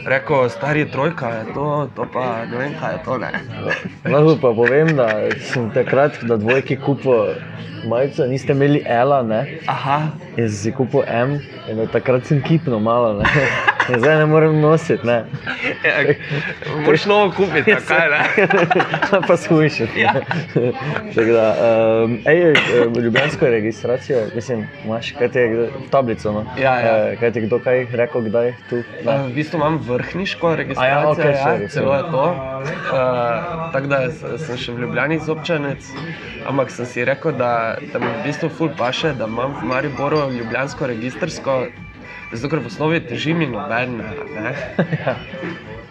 S3: rekel, stari trojka to, to pa ne vem kaj je to. Ne.
S2: Lahko pa povem, da sem takrat na dvojki kupil majico, niste imeli Ela, ne?
S3: Aha,
S2: Jaz si kupil M in takrat sem kipnil malo, ne? In zdaj ne morem nositi, ne?
S3: ja, moraš novo kupiti, kaj ne.
S2: pa skušati.
S3: Ja.
S2: Tako da, um, ej, ljubljansko registracijo, mislim, imaš kaj kdo- tablico, no?
S3: Ja, ja.
S2: Kaj ti kdo kaj rekel, kdaj tu?
S3: Uh, v bistvu imam vrhniško registracijo,
S2: okej,
S3: ja,
S2: sorry,
S3: celo je to. Uh, tako da sem še v Ljubljani zobčanec, ampak sem si rekel, da, da mi v bistvu ful paše, da imam v Mariboru ljubljansko registrsko, zato ker v osnovi teži mi noben. Ne?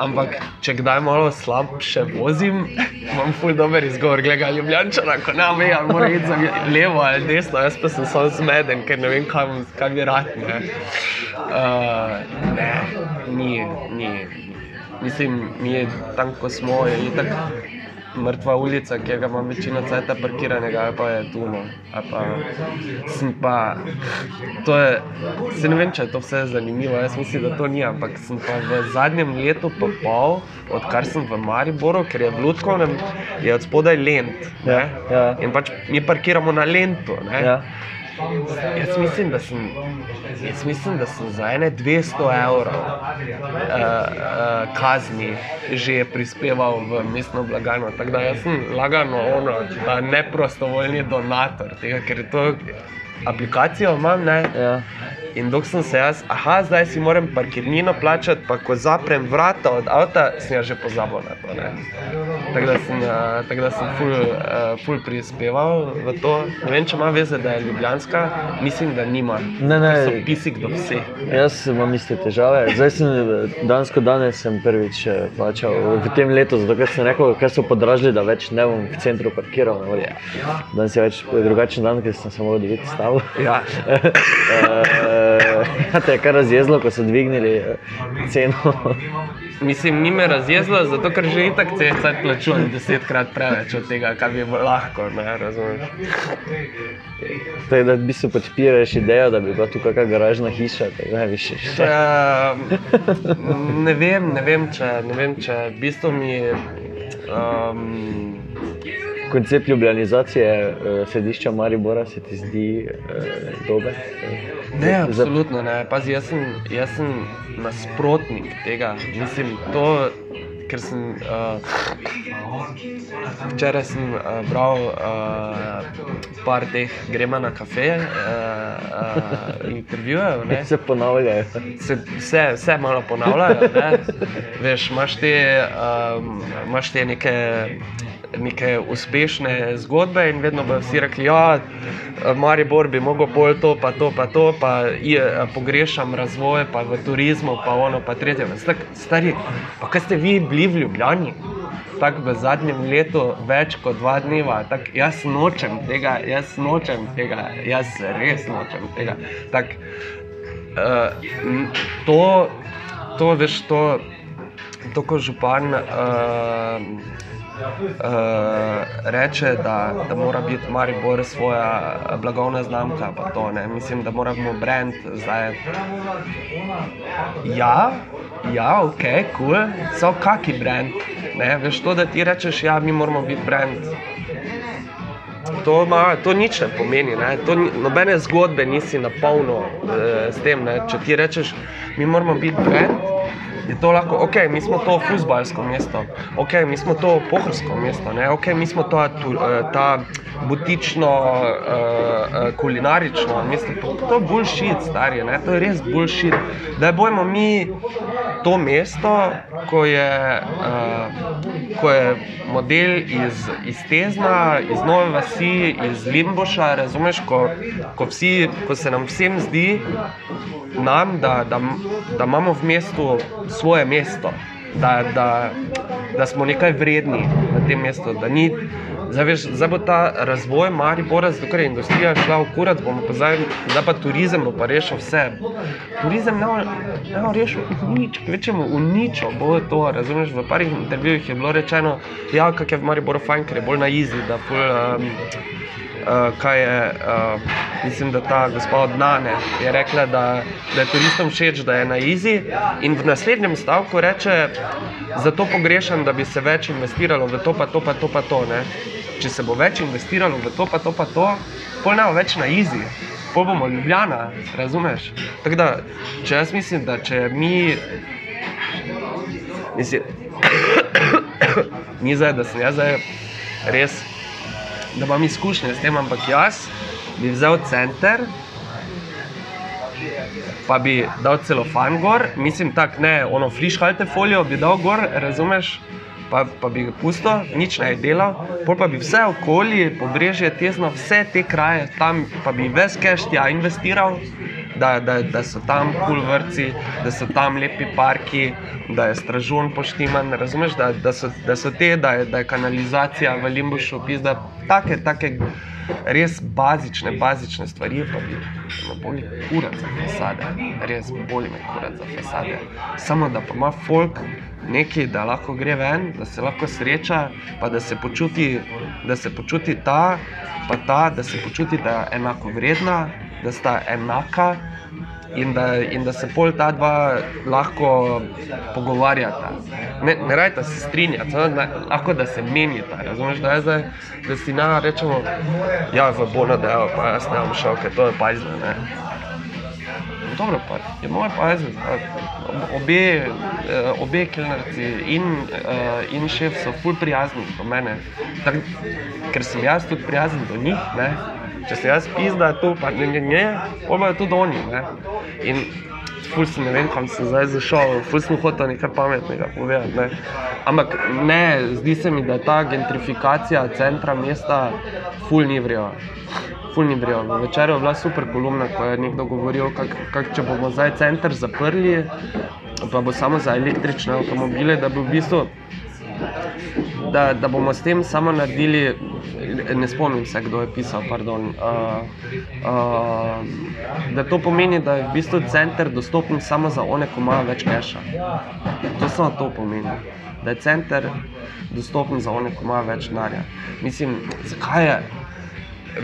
S3: Ampak, če kdaj malo slabše vozim, imam ful dober izgovor, gleda Ljubljančana, ko ne ve, ali mora iti za levo ali desno, jaz pa sem samo zmeden, ker ne vem, kaj, kaj bi rad. Ne. Uh, ne, ni, ni. Mislim, mi je tam, ko smo, je itak mrtva ulica, ki ga imam večino cajta parkiranega, ali pa je tu. No. Pa, sem pa, to je, se ne vem, če je to vse zanimivo, jaz mislim, da to ni, ampak sem pa v zadnjem letu pa pol, odkar sem v Mariboru, ker je v Ludkovnem, je od spodaj lent. ne.
S2: Ja, ja.
S3: In pač mi parkiramo na lentu. ne.
S2: Ja.
S3: Jaz mislim, da sem, jaz mislim, da sem za ene 200 evrov uh, uh, kazni že prispeval v mestno blagajno. Tako da jaz sem lagano ono, da ne prostovoljni donator tega, ker to aplikacijo imam. Ne?
S2: Ja.
S3: In dok sem se jaz, aha, zdaj si moram parkirnino plačati, pa ko zaprem vrata od avta, sem jaz že pozabil na to. Tako da sem, uh, tak da sem ful, uh, ful prispeval v to. Ne vem, če ima veze, da je ljubljanska, mislim, da nima.
S2: Ne, ne.
S3: So pisik do vseh.
S2: Jaz imam iste težave. Zdaj sem dansko danes sem prvič eh, plačal v tem letu, zato ker sem rekel, ker so podražili, da več ne bom v centru parkiral. Vodi. Danes je več drugačen dan, ker sem se moral dobiti stavu.
S3: Ja.
S2: Ja, te je kar razjezlo, ko so dvignili eh, ceno.
S3: Mislim, ni me razjezilo, zato ker že itak cesta plačujem desetkrat preveč od tega, kar bi bilo lahko, ne razumeš.
S2: Tako da v bistvu podpiraš idejo, da bi bila tu kakšna garažna hiša. da, veš,
S3: Ja, ne vem, ne vem, če, ne vem, če v bistvu mi Um,
S2: Koncept ljubljanizacije uh, sedišča Maribora se ti zdi uh, dober?
S3: Ne, absolutno ne. Pazi, jaz, sem, jaz sem nasprotnik tega. Mislim, to, ker sem uh, včeraj sem, uh, bral uh, par teh grema na kafe, uh, uh, intervjujev. ne.
S2: Se ponavljajo.
S3: Se, vse, vse malo ponavljajo. Ne? Veš, imaš te, um, imaš te neke, neke uspešne zgodbe in vedno bodo vsi rekli, da ja, Maribor bi mogel pol to, pa to, pa to, pa je, pogrešam razvoj, pa v turizmu, pa ono, pa tretje. Stak, stari, pa kaj ste vi bili v Ljubljani? Tako v zadnjem letu več kot dva dneva, tak, jaz nočem tega, jaz nočem tega, jaz res nočem tega. Tak, uh, to, to, veš, to, to ko župan uh, reče, da, da mora biti Maribor svoja blagovna znamka. To, ne. Mislim, da moramo brand zdaj. Ja, ja ok, kul, cool. so kaki brand. Ne. Veš to, da ti rečeš, ja, mi moramo biti brand. To, ma, to nič ne pomeni, ne. To, ni- nobene zgodbe nisi na polno eh, s tem. Ne. Če ti rečeš, mi moramo biti brand, je to lahko, ok, mi smo to futbalsko mesto, ok, mi smo to pohorsko mesto, ne? ok, mi smo ta, tu, eh, ta butično, uh, kulinarično mesto. To, to je bullshit, stari, ne? to je res bullshit. Da bojmo mi to mesto, ko je, uh, ko je model iz, iz Tezna, iz Nove Vasi, iz Limboša, razumeš, ko, ko, vsi, ko se nam vsem zdi, nam, da, da, da imamo v mestu svoje mesto, da, da, da smo nekaj vredni na tem mestu. da Zdaj, bo ta razvoj Maribora, zato ker je industrija šla v kurat, bomo pa zdaj, zdaj pa turizem bo pa rešil vse. Turizem ne bo, ne bo rešil nič, kvečemu v ničo bo to, razumeš, v parih intervjujih je bilo rečeno, ja, kak je v Mariboru fajn, ker je bolj na izi, da ful, um, uh, kaj je, uh, mislim, da ta gospa od Nane je rekla, da, da je turistom všeč, da je na izi in v naslednjem stavku reče, zato pogrešam, da bi se več investiralo v to, pa to, pa to, pa to. Ne? Če se bo več investiralo v to, pa to, pa to, pol ne bo več na izi. Pol bomo ljubljena, razumeš? Tako da, če jaz mislim, da če mi, mislim, ni zdaj, da sem jaz zdaj res da imam izkušnje s tem, ampak jaz bi vzel center, pa bi dal celofan gor, mislim tako, ne, ono frišhalte folijo bi dal gor, razumeš? Pa, pa bi ga pustil, nič ne bi delal, pol pa bi vse okoli, pobrežje, tesno, vse te kraje tam, pa bi ves cash tja investiral, da, da, da so tam kul cool da so tam lepi parki, da je stražun poštiman, razumeš, da, da, so, da so te, da je, da je kanalizacija v Limbušu, pizda, take, take res bazične, bazične stvari, pa bi me boli kurat za fasade, res boli me kurat za fasade. Samo da pa ima folk nekaj, da lahko gre ven, da se lahko sreča, pa da se počuti, da se počuti ta, pa ta, da se počuti, da je enako vredna, da sta enaka. In da, in da se pol ta dva lahko pogovarjata. Ne, ne rajta se strinjati, samo da, lahko da se menita. Razumeš, da je zdaj, da si na rečemo, ja, v Bono delo, pa jaz ne bom šel, ker to je pajzno. Ne. Dobro, pa je moj pajzen. Obe, eh, obe kelnerci in, eh, in šef so ful prijazni do mene. Tak, ker sem jaz tudi prijazen do njih. Ne. Če se jaz pizda tu, pa ne, ne, ne, pa bojo tudi oni. Ne. In ful sem ne vem, kam sem zdaj zašel, ful sem hotel nekaj pametnega povedati. Ne. Ampak ne, zdi se mi, da ta gentrifikacija centra mesta ful ni vrjela. Ful ni vrjel. Na večeru je bila super kolumna, ko je nekdo govoril, kak, kak, če bomo zdaj center zaprli, pa bo samo za električne avtomobile, da bi v bistvu. Da, da bomo s tem samo naredili, ne spomnim se, kdo je pisal, pardon, uh, uh, da to pomeni, da je v bistvu center dostopen samo za one, ki imajo več keša. To samo to pomeni, da je center dostopen za one, ki imajo več denarja. Mislim, zakaj je?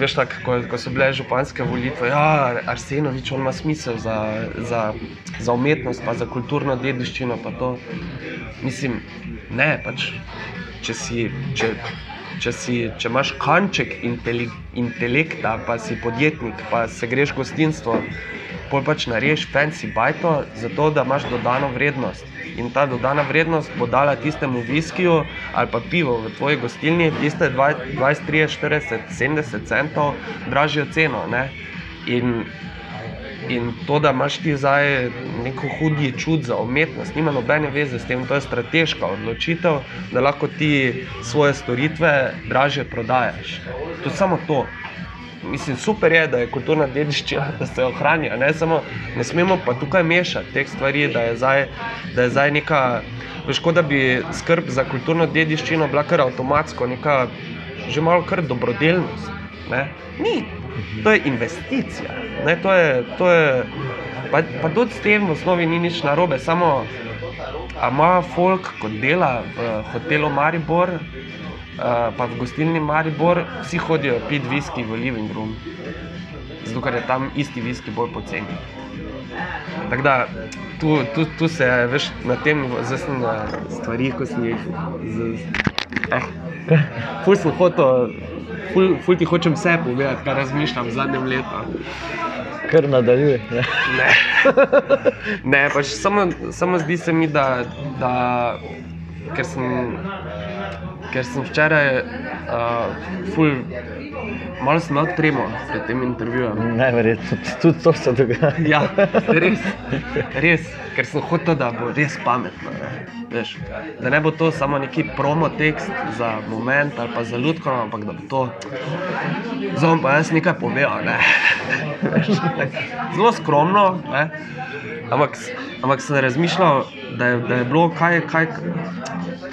S3: Veš, tak, ko, ko so bile županske volitve, ja, Arsenovič, on ima smisel za, za, za umetnost, pa za kulturno dediščino. pa to. Mislim, ne, pač, če, si, če, če, si, če imaš kanček inteli, intelekta, pa si podjetnik, pa se greš gostinstvo, pol pač narediš fancy bajto, zato da imaš dodano vrednost. In ta dodana vrednost bo dala tistemu viskiju ali pa pivu v tvoji gostilni, tiste 20, 30, 40, 70 centov dražjo ceno. Ne? In In to, da imaš ti zdaj neko hudi čut za umetnost, nima nobene veze s tem, to je strateška odločitev, da lahko ti svoje storitve draže prodajaš. To je samo to. Mislim, super je, da je kulturna dediščina, da se ohranja. Ne, samo, ne smemo pa tukaj mešati teh stvari, da je zdaj, da je zdaj neka. Veš, kot da bi skrb za kulturno dediščino bila kar avtomatsko, neka že malo kar dobrodelnost. Ne? Ni, to je investicija. Ne, to je, to je, pa, pa tudi s tem v osnovi ni nič narobe, samo ima folk, kot dela v hotelu Maribor, uh, pa v gostilni Maribor, vsi hodijo pit viski v living room, zato ker je tam isti viski bolj poceni. Tako da tu, tu, tu se veš na tem, zdaj sem na stvarih, ko sem jih. Eh, Ful sem hotel ful, ful ti hočem vse povedati, kar razmišljam v zadnjem letu.
S2: Kar nadaljuje. Ja.
S3: Ne, ne pač samo, samo zdi se mi, da, da ker, sem, ker sem včeraj uh, ful. Malo sem imel tremo pred tem intervjujem.
S2: Najverjetneje, tudi, tudi to se dogaja.
S3: Ja, res, res, ker sem hotel, da bo res pametno. Veš, da ne bo to samo neki promo tekst za moment ali pa za ljudsko, ampak da bo to zelo pa jaz nekaj povedal. Ne? Zelo skromno, ne? ampak, ampak sem razmišljal, da je, da je bilo kaj, kaj,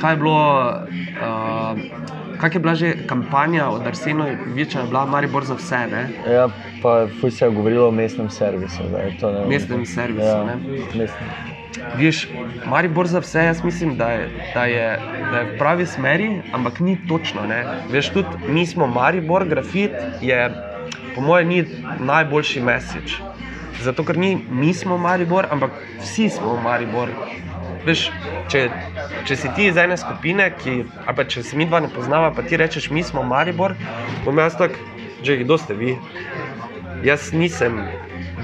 S3: kaj je bilo. Uh, Kaj je bila že kampanja od Arsena Viča, bila Maribor za vse? Ne?
S2: Ja, pa se je govorilo o mestnem servisu. Zdaj,
S3: mestnem servisu. Ja, Viš, Maribor za vse, jaz mislim, da je, da je, da je v pravi smeri, ampak ni točno. Veš, tudi mi smo Maribor, grafit je, po mojem, ni najboljši mesič. Zato, ker ni mi smo Maribor, ampak vsi smo Maribor. Veš, če, če si ti iz ene skupine, ki, ali če se mi dva ne poznava, pa ti rečeš, mi smo Maribor, bom jaz tak, že kdo ste vi? Jaz nisem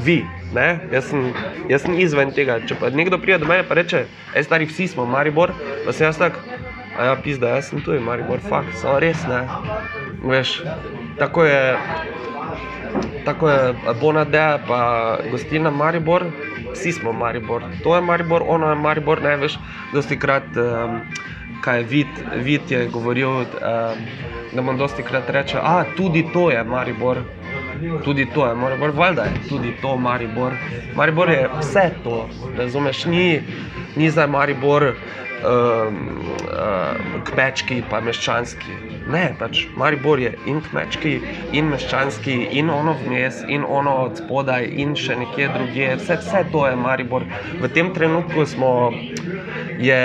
S3: vi, jaz sem, jaz sem izven tega. Če pa nekdo pride do mene in reče, ej, stari, vsi smo Maribor, pa sem jaz tak, a ja, pizda, jaz sem tu, Maribor, fakt, samo res ne. Veš, tako je. Tako je Bonadea, pa gostilna Maribor, vsi smo Maribor. To je Maribor, ono je Maribor, ne veš, dosti krat, um, kaj je vid, vid je govoril, um, da mu dosti krat reče, a tudi to je Maribor. Tudi to je Maribor, valjda je tudi to Maribor. Maribor je vse to, razumeš, ni, ni za Maribor um, uh, kmečki pa meščanski. Ne, pač Maribor je in kmečki, in meščanski, in ono vmes, in ono od spodaj, in še nekje drugje. Vse, vse to je Maribor. V tem trenutku smo, je,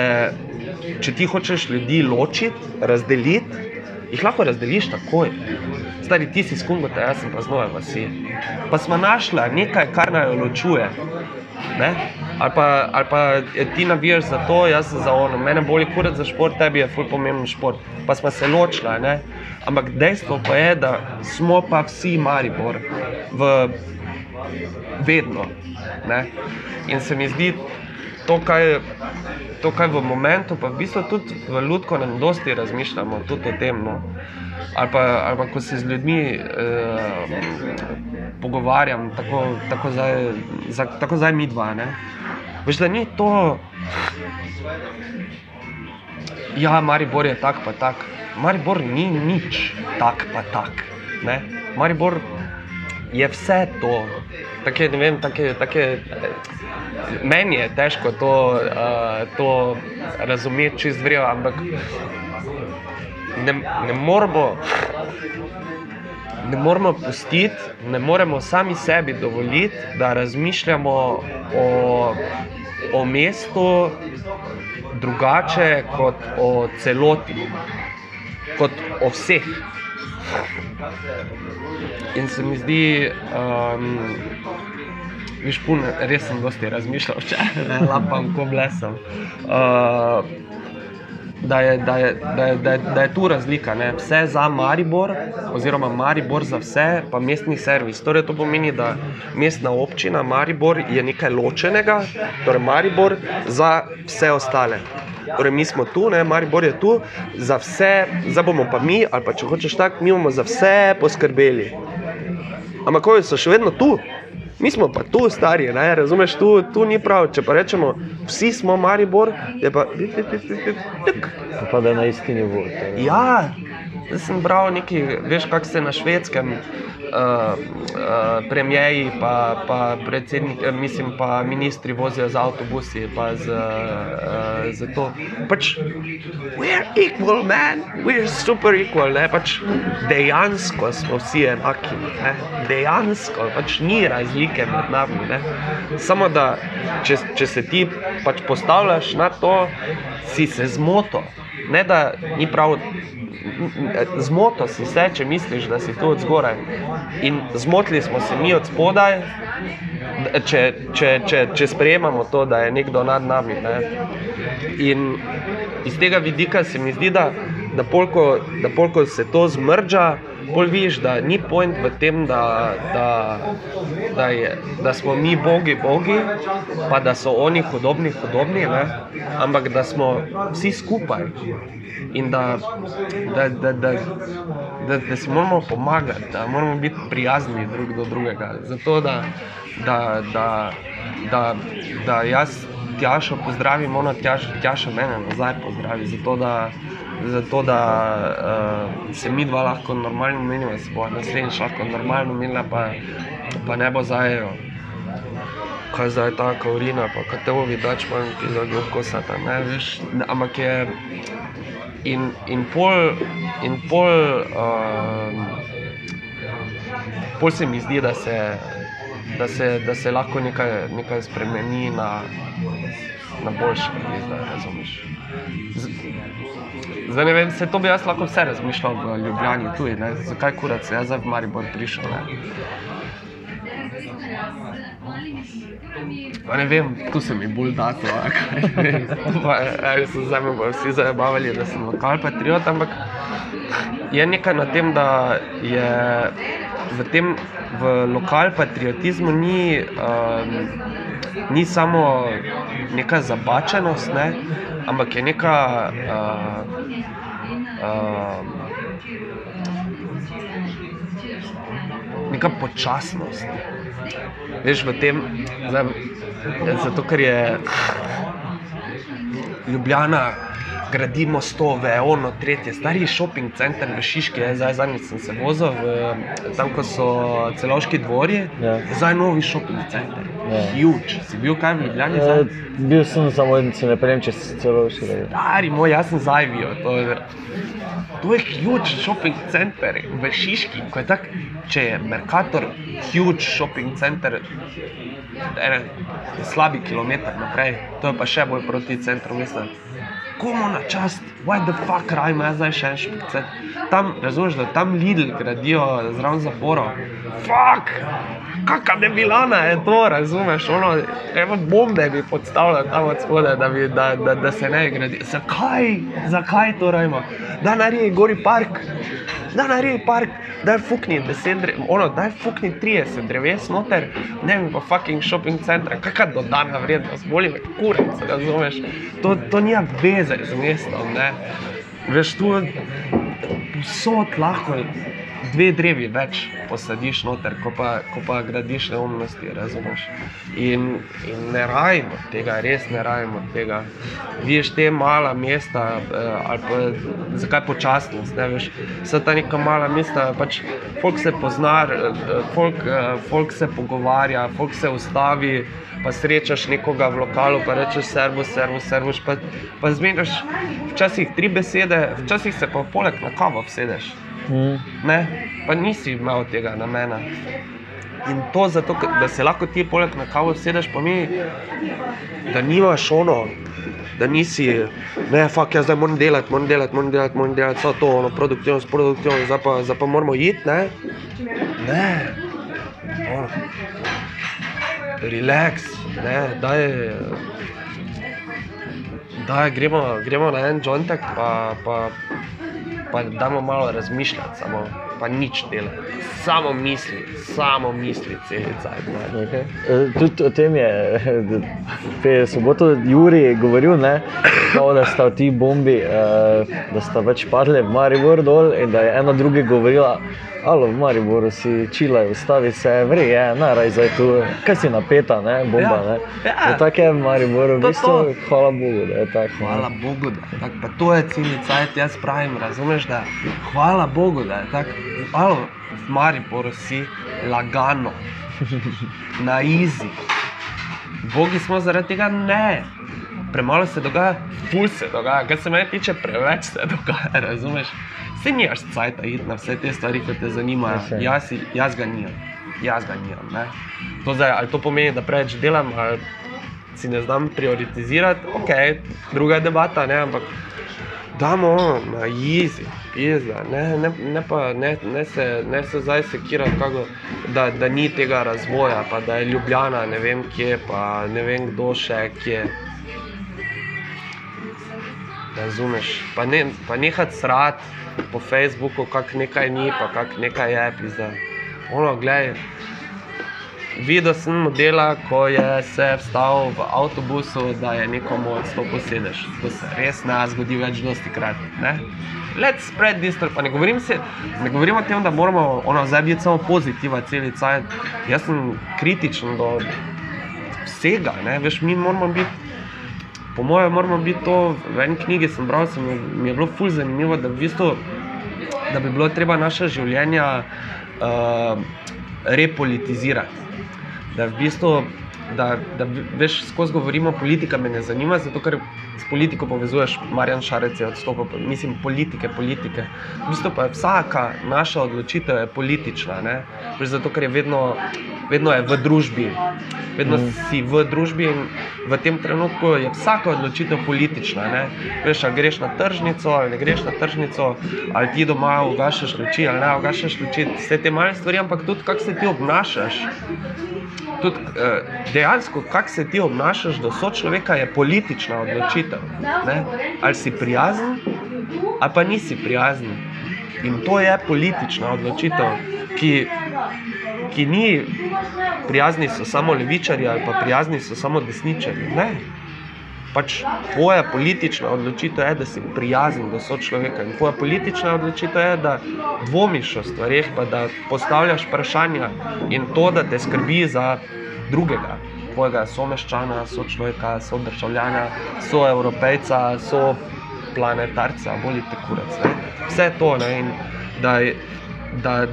S3: če ti hočeš ljudi ločiti, razdeliti, jih lahko razdeliš takoj. Stari ti si skungota, jaz sem pa znova vasi. Pa smo našli nekaj, kar naj ločuje. Ne? Ali pa, ali pa ti navijaš za to, jaz za ono. Mene bolj kurat za šport, tebi je ful pomemben šport. Pa smo se ločili. Ampak dejstvo pa je, da smo pa vsi Maribor, v, vedno. Ne? In se mi zdi to, kaj, to, kaj v momentu, pa v bistvu tudi v Ludku nam dosti razmišljamo tudi o tem. No? Ali pa, ali pa ko se z ljudmi uh, pogovarjam, tako, tako, zdaj, za, tako zdaj mi dva. Veš, da ni to, ja, Maribor je tak, pa tak. Maribor ni nič tak, pa tak. Ne? Maribor je vse to. Take, vem, take, take, meni je težko to, uh, to razumeti čez vrjo, ampak ne, ne moramo. Ne moramo pustiti, ne moremo sami sebi dovoliti, da razmišljamo o, o mestu drugače kot o celoti, kot o vseh. In se mi zdi, um, viš, pun, res sem dosti razmišljal, če ne lapam, ko blesam. Uh, Da je, da, je, da, je, da, je, da je tu razlika. Ne? Vse za Maribor, oziroma Maribor za vse, pa mestni servis. Torej, to pomeni, da mestna občina Maribor je nekaj ločenega, torej Maribor za vse ostale. Torej, mi smo tu, ne? Maribor je tu za vse, zdaj bomo pa mi, ali pa če hočeš tako, mi bomo za vse poskrbeli. Ampak, ko so še vedno tu, mi smo pa tu, stari, ne? razumeš, tu, tu ni prav. Če pa rečemo, vsi smo Maribor, je pa.
S2: Pa, pa da na isti nivo.
S3: Ja, zdaj sem bral nekaj, veš, kako se na švedskem. Uh, uh, premijeji, pa, pa predsednik, mislim, pa ministri vozijo z avtobusi, pa z, uh, z to. Pač, we're equal, man, we're super equal. Ne? Pač, dejansko smo vsi enaki, ne? dejansko pač ni razlike med nami. Ne? Samo da, če, če se ti pač postavljaš na to, si se zmotil. Ne da ni prav, zmotil si se, če misliš, da si tu od zgoraj. In zmotili smo se mi od spodaj, če, če, če, če sprejemamo to, da je nekdo nad nami. Ne. In iz tega vidika se mi zdi, da, da, polko, da polko se to zmrđa. Bolj vidiš, da ni point v tem, da, da, da, je, da smo mi bogi, bogi, pa da so oni hudobni, hudobni, ne? ampak da smo vsi skupaj in da, da, da, da, da, da si moramo pomagati, da moramo biti prijazni drug do drugega. Zato da, da, da, da, da jaz tjašo pozdravim, ona tjaš, tjaša mene nazaj pozdravi. Zato da, zato da uh, se mi dva lahko normalno menimo, da se bo naslednjič lahko normalno menila, pa, pa ne bo zajejo. Kaj zdaj ta kaurina, pa kaj te ovi dač manj, ki za ljubko sata, ne veš, ne, ampak je in, in pol, in pol, uh, pol se mi zdi, da se, da se, da se lahko nekaj, nekaj spremeni na, na boljše, zdaj razumeš. Zdaj ne vem, se to bi jaz lahko vse razmišljal v Ljubljani tudi, ne? zakaj kurac, jaz zdaj v Maribor prišel. Ne? Pa ne vem, tu se mi bolj da to, ali so zdaj me vsi zabavali, da sem lokal patriot, ampak je nekaj na tem, da je v tem v lokal patriotizmu ni, um, ni samo neka zabačenost, ne, ampak je neka uh, uh, neka počasnost. Veš, v tem, zdaj, zato ker je Ljubljana, gradimo stove, ono, tretje, stari shopping center v Šiški, je, zdaj zadnjič sem se vozil, v, tam ko so celoški dvorji,
S2: Ja.
S3: zdaj novi shopping center.
S2: Ja.
S3: Huge. Si bil kaj v Ljubljani?
S2: Ja,
S3: zdaj?
S2: bil sem samo en, se ne prejem, če se celo še reče.
S3: Stari moj, jaz sem zajvijo. To je, to je huge shopping center v Šiški. ko je Tak, če je Mercator huge shopping center, en slabi kilometr naprej, to je pa še bolj proti centru mesta. Komu na čast, why the fuck rajmo, jaz zdaj še en center. Tam, razumeš, da tam Lidl gradijo zraven zaporo. Fuck! Kakšna debilana je to, razumeš? Ono, evo bombe bi podstavljali tam od spodaj, da, da, da, da se ne gradi. Zakaj? Zakaj to rajmo? Da naredi gori park, da naredi park, da je fukni 10 dreves, ono, da je fukni 30 dreves noter, ne vem pa fucking shopping centra, kakšna dodana vrednost, boli me kurec, razumeš? To, to nima veze z mestom, ne? Veš, tu vsot lahko dve drevi več posadiš noter, ko pa, ko pa gradiš neumnosti, razumeš. In, in ne rajmo tega, res ne rajmo tega. Vidiš te mala mesta, eh, ali pa zakaj počasnost, ne veš. Vsa ta neka mala mesta, pač folk se pozna, eh, folk, eh, folk se pogovarja, folk se ustavi. Pa srečaš nekoga v lokalu, pa rečeš servus, servus, servus, pa, pa zmeniš včasih tri besede, včasih se pa poleg na kavo vsedeš.
S2: Mm.
S3: Ne, pa nisi imel tega namena. In to zato, da se lahko ti poleg na kavo sedeš, pomeni, da nimaš ono da nisi, ne, fakt, jaz zdaj moram delati, moram delati, moram delati, moram delati, vse to, ono, produktivnost, produktivnost, zdaj pa, zdaj pa moramo iti, ne. Ne, ono, relax, ne, daj, daj, gremo, gremo na en jointek, pa, pa, pa damo malo razmišljati, samo, pa nič delati, samo misli, samo misli, celica.
S2: Okay. E, Tudi o tem je v soboto Juri govoril, ne, kao, da sta ti bombi, eh, da sta več padle v Maribor dol in da je ena druga govorila. Alo, v Mariboru si čilaj, ustavi se, vri je, naraj zdaj tu, kaj si napeta, ne, bomba,
S3: Ja,
S2: ne.
S3: ja.
S2: Ja, tako je v Mariboru, v bistvu,
S3: to.
S2: hvala Bogu, da je tako. ne.
S3: Hvala Bogu, da je tako. Pa to je celi cajt, jaz pravim, razumeš, da hvala Bogu, da je tako. Alo, v Mariboru si lagano, na izi. Bogi smo zaradi tega ne. Premalo se dogaja, ful se dogaja, kar se mene tiče, preveč se dogaja, razumeš? Se nimaš cajta iti na vse te stvari, ki te zanimajo.
S2: Ja.
S3: Jaz, jaz ga nimam, jaz ga nimam. Ne? To zdaj, ali to pomeni, da preveč delam, ali si ne znam prioritizirati, ok, druga je debata, ne, ampak damo na easy, pizda, ne, ne, ne, pa, ne, ne, se, ne se zdaj sekirati, kako, da, da ni tega razvoja, pa da je Ljubljana ne vem kje, pa ne vem kdo še kje. Razumeš, pa, ne, pa nehati srat po Facebooku, kak nekaj ni, pa kak nekaj je, pizda. Ono, gledaj, Videl sem modela, ko je se vstal v avtobusu, da je nekomu odstopil sedež. To se res ne zgodi več dosti krat. Let's spread this, pa ne ne govorim o tem, da moramo zdaj biti samo pozitiva celi cajt. Jaz sem kritičen do vsega, ne? veš, mi moramo biti. Po mojem, moramo biti to, v eni knjigi sem bral, sem, mi je bilo ful zanimivo, da, v bistvu, da bi bilo treba naša življenja uh, repolitizirati. Da v bistvu, da, da veš, skozi govorimo, politika me ne zanima, zato ker s politiko povezuješ, Marjan Šarec je odstopil, mislim, politike, politike. V bistvu pa je vsaka naša odločitev je politična, ne? Veš, zato ker je vedno, vedno je v družbi, vedno mm. si v družbi in v tem trenutku je vsaka odločitev politična. Ne? Veš, ali greš na tržnico, ali ne greš na tržnico, ali ti doma ugašaš luči, ali ne ugašaš luči, vse te male stvari, ampak tudi kako se ti obnašaš. Tudi eh, dejansko, kako se ti obnašaš do sočloveka, je politična odločitev. Ne? Ali si prijazen, ali pa nisi prijazen. In to je politična odločitev, ki, ki ni prijazni so samo levičari ali pa prijazni so samo desničari. Ne. Pač tvoja politična odločitev je, da si prijazen do sočloveka. In tvoja politična odločitev je, da dvomiš o stvarih, pa da postavljaš vprašanja in to, da te skrbi za drugega, tvojega someščana, sočloveka, sodržavljana, soevropejca, so planetarca, volite kurac. Ne? Vse to. Ne? In da, da,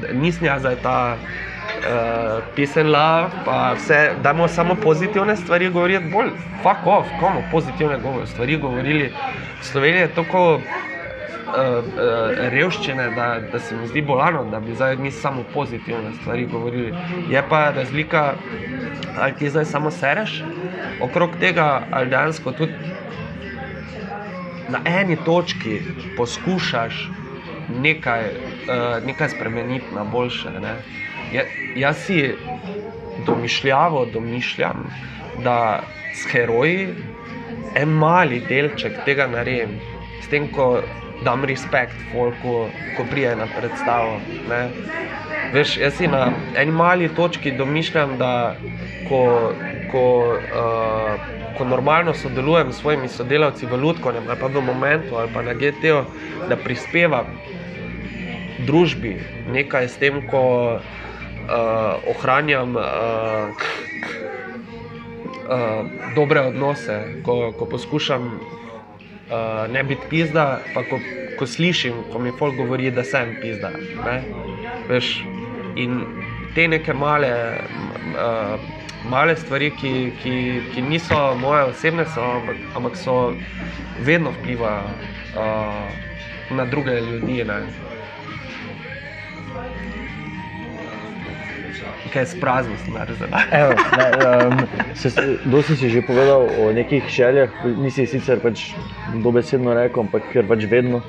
S3: da nisem jaz zdaj ta uh, pisen love, pa vse, dajmo samo pozitivne stvari govoriti, bolj fuck off, komu pozitivne govor, stvari govorili. Slovenija je tako uh, uh, revščine, da, da se mi zdi bolano, da bi zdaj mi samo pozitivne stvari govorili. Je pa razlika, ali ti zdaj samo sereš okrog tega, ali dejansko tudi na eni točki poskušaš nekaj, uh, nekaj spremeniti na boljše. Ne? Ja, jaz si domišljavo domišljam, da s heroji en mali delček tega naredim, s tem, ko dam respekt folku, ko prije na predstavo. Ne? Veš, jaz si na eni mali točki domišljam, da ko, ko, uh, ko normalno sodelujem s svojimi sodelavci v Ludkovnem ali pa v momentu ali pa na GTO, da prispevam družbi nekaj s tem, ko uh, ohranjam uh, uh, dobre odnose, ko, ko poskušam uh, ne biti pizda, pa ko, ko slišim, ko mi folk govori, da sem pizda. Ne? Veš, in te neke male, uh, male stvari, ki, ki, ki niso moje osebne, so, ampak, ampak so vedno vplivajo uh, na druge ljudi. Ne? Kaj sprazno, naredila.
S2: Evo, ne, um, se, dosti si že povedal o nekih željah, nisi sicer pač dobesedno rekel, ampak ker pač vedno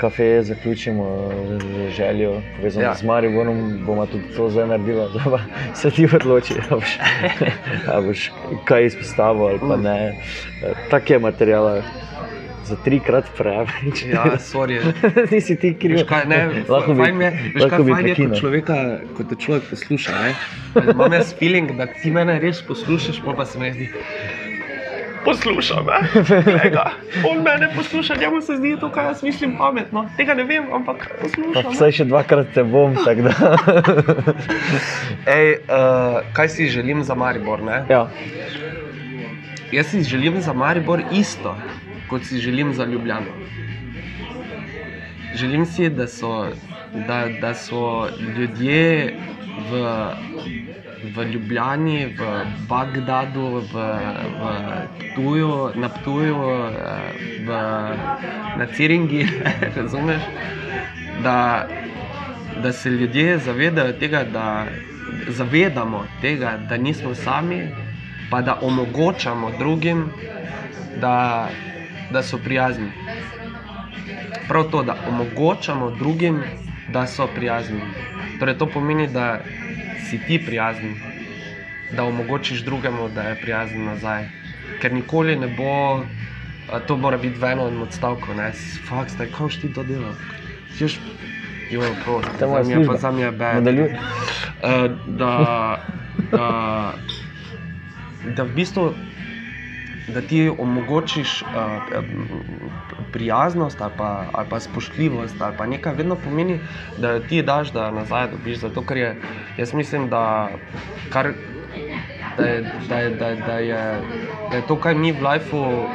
S2: kafeje zaključimo z željo, povezano
S3: Ja.
S2: z Mariborom, bomo tudi to zdaj naredili, da se ti odloči, a boš, a boš kaj izpostavil ali pa ne. Tak je materijala za trikrat preveč.
S3: Ja, sorry.
S2: nisi ti kriv.
S3: Veš kaj, ne,
S2: lahko bi,
S3: je, veš
S2: lahko
S3: kaj,
S2: bi
S3: fajn je, ko človeka, ko te človek posluša. Imam jaz feeling, da ti mene res poslušaš, pol pa se mi zdi. Posluša me, Glej ga. on mene posluša, njemu se zdi to, kar jaz mislim pametno. Tega ne vem, ampak
S2: Pa
S3: posluša. me.
S2: vsaj še dvakrat te bom, tako da.
S3: Ej, uh, kaj si želim za Maribor? Ne?
S2: ja.
S3: Jaz si želim za Maribor isto, kot si želim za Ljubljano. Želim si, da so, da, da so ljudje v, v Ljubljani, v Bagdadu, v, v Ptuju, na Ptuju, v, na Ciringi, razumeš? Da, da se ljudje zavedajo tega, da zavedamo tega, da nismo sami, pa da omogočamo drugim, da, da so prijazni. Prav to, da omogočamo drugim, da so prijazni. Torej, to pomeni, da si ti prijazen, da omogočiš drugemu, da je prijazen nazaj. Ker nikoli ne bo, to mora biti v enem odstavku, ne, fakt, zdaj kako ti to delaš. Ješ, jo, prosim,
S2: To je
S3: pa me je bed.
S2: Nadaljuj.
S3: Eh, da, da, da v bistvu da ti omogočiš uh, prijaznost ali pa, ali pa spoštljivost ali pa nekaj, vedno pomeni, da ti daš, da nazaj dobiš. Zato, ker je, jaz mislim, da, kar, da, je, da, je, da, je, da, je, da je to, kar mi v lifeu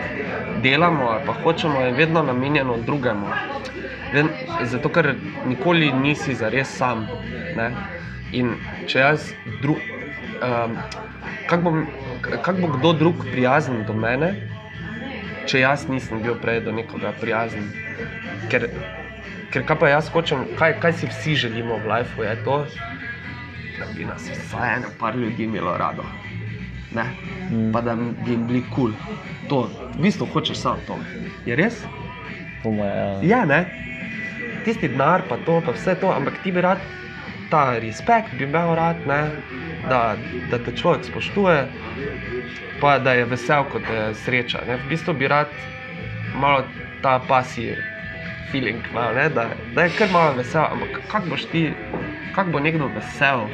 S3: delamo ali pa hočemo, je vedno namenjeno drugemu. Ven, zato, ker nikoli nisi zares sam. Ne? In če jaz, dru, um, kako bom, kak bo kdo drug prijazen do mene, če jaz nisem bil prej do nekoga prijazen. Ker, ker kaj pa jaz hočem, kaj, kaj si vsi želimo v lifeu, je to, da bi nas vsaj eno par ljudi imelo rado. Ne?
S2: Mm.
S3: Pa da bi jim bili kul. Cool. To, v bistvu hočeš samo to. Je res?
S2: Po moje, ja.
S3: Ja, ne. Tisti denar, pa to, pa vse to, ampak ti bi rad ta respekt, bi imel rad, ne, da, da te človek spoštuje, pa da je vesel, ko te sreča. Ne. V bistvu bi rad malo ta pasij feeling, malo, ne, da, da je kar malo vesel, ampak kako boš ti, kako bo nekdo vesel.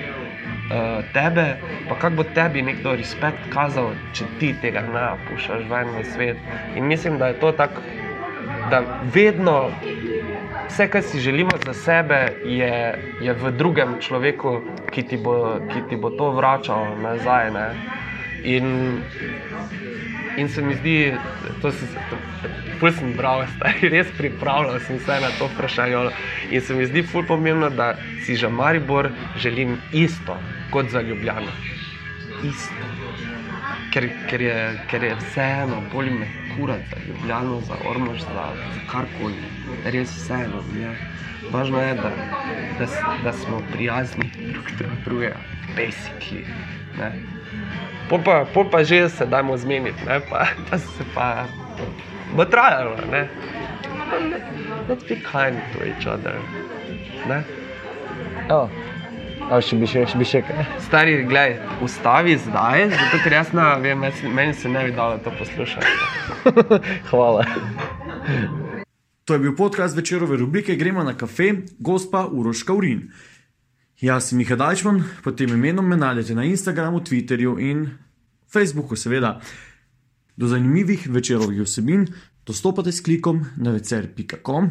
S3: Uh, tebe, pa kako bo tebi nekdo respekt kazal, če ti tega ne puščaš ven v svet. In mislim, da je to tako, da vedno vse, kar si želimo za sebe, je, je v drugem človeku, ki ti bo, ki ti bo to vračal nazaj. Ne? In, in se mi zdi, da se ful sem bral, stari, res pripravljal sem se na to vprašanje. In se mi zdi pomembno, da si že Maribor želim isto kot za Ljubljano. Isto. Ker, ker, je, ker je vseeno, bolj me kurat za Ljubljano, za Ormož, za, za karkoli. Res vseeno. Je. Važno je, da, da, da smo prijazni drug do drugega, basically. Ne. Pol pa, pol pa že se dajmo zmeniti, ne, pa, pa se pa bo trajalo. Ne. Let's be kind to each other. Ne.
S2: Ja. A še bi še, še, bi še kaj?
S3: Stari, gledaj, ustavi zdaj, zato ker jaz ne vem, meni se ne bi dalo to poslušati.
S2: Hvala.
S1: To je bil podcast večerove rubrike Gremo na kafe, gospa Uroška Urin. Jaz sem Miha Dajčman, pod tem imenom me najdete na Instagramu, Twitterju in Facebooku, seveda. Do zanimivih večerovih vsebin dostopate s klikom na večer.com.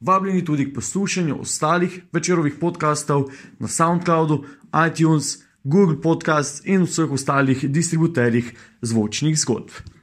S1: Vabljeni tudi k poslušanju ostalih večerovih podkastov na SoundCloudu, iTunes, Google Podcasts in vseh ostalih distributerjih zvočnih zgodb.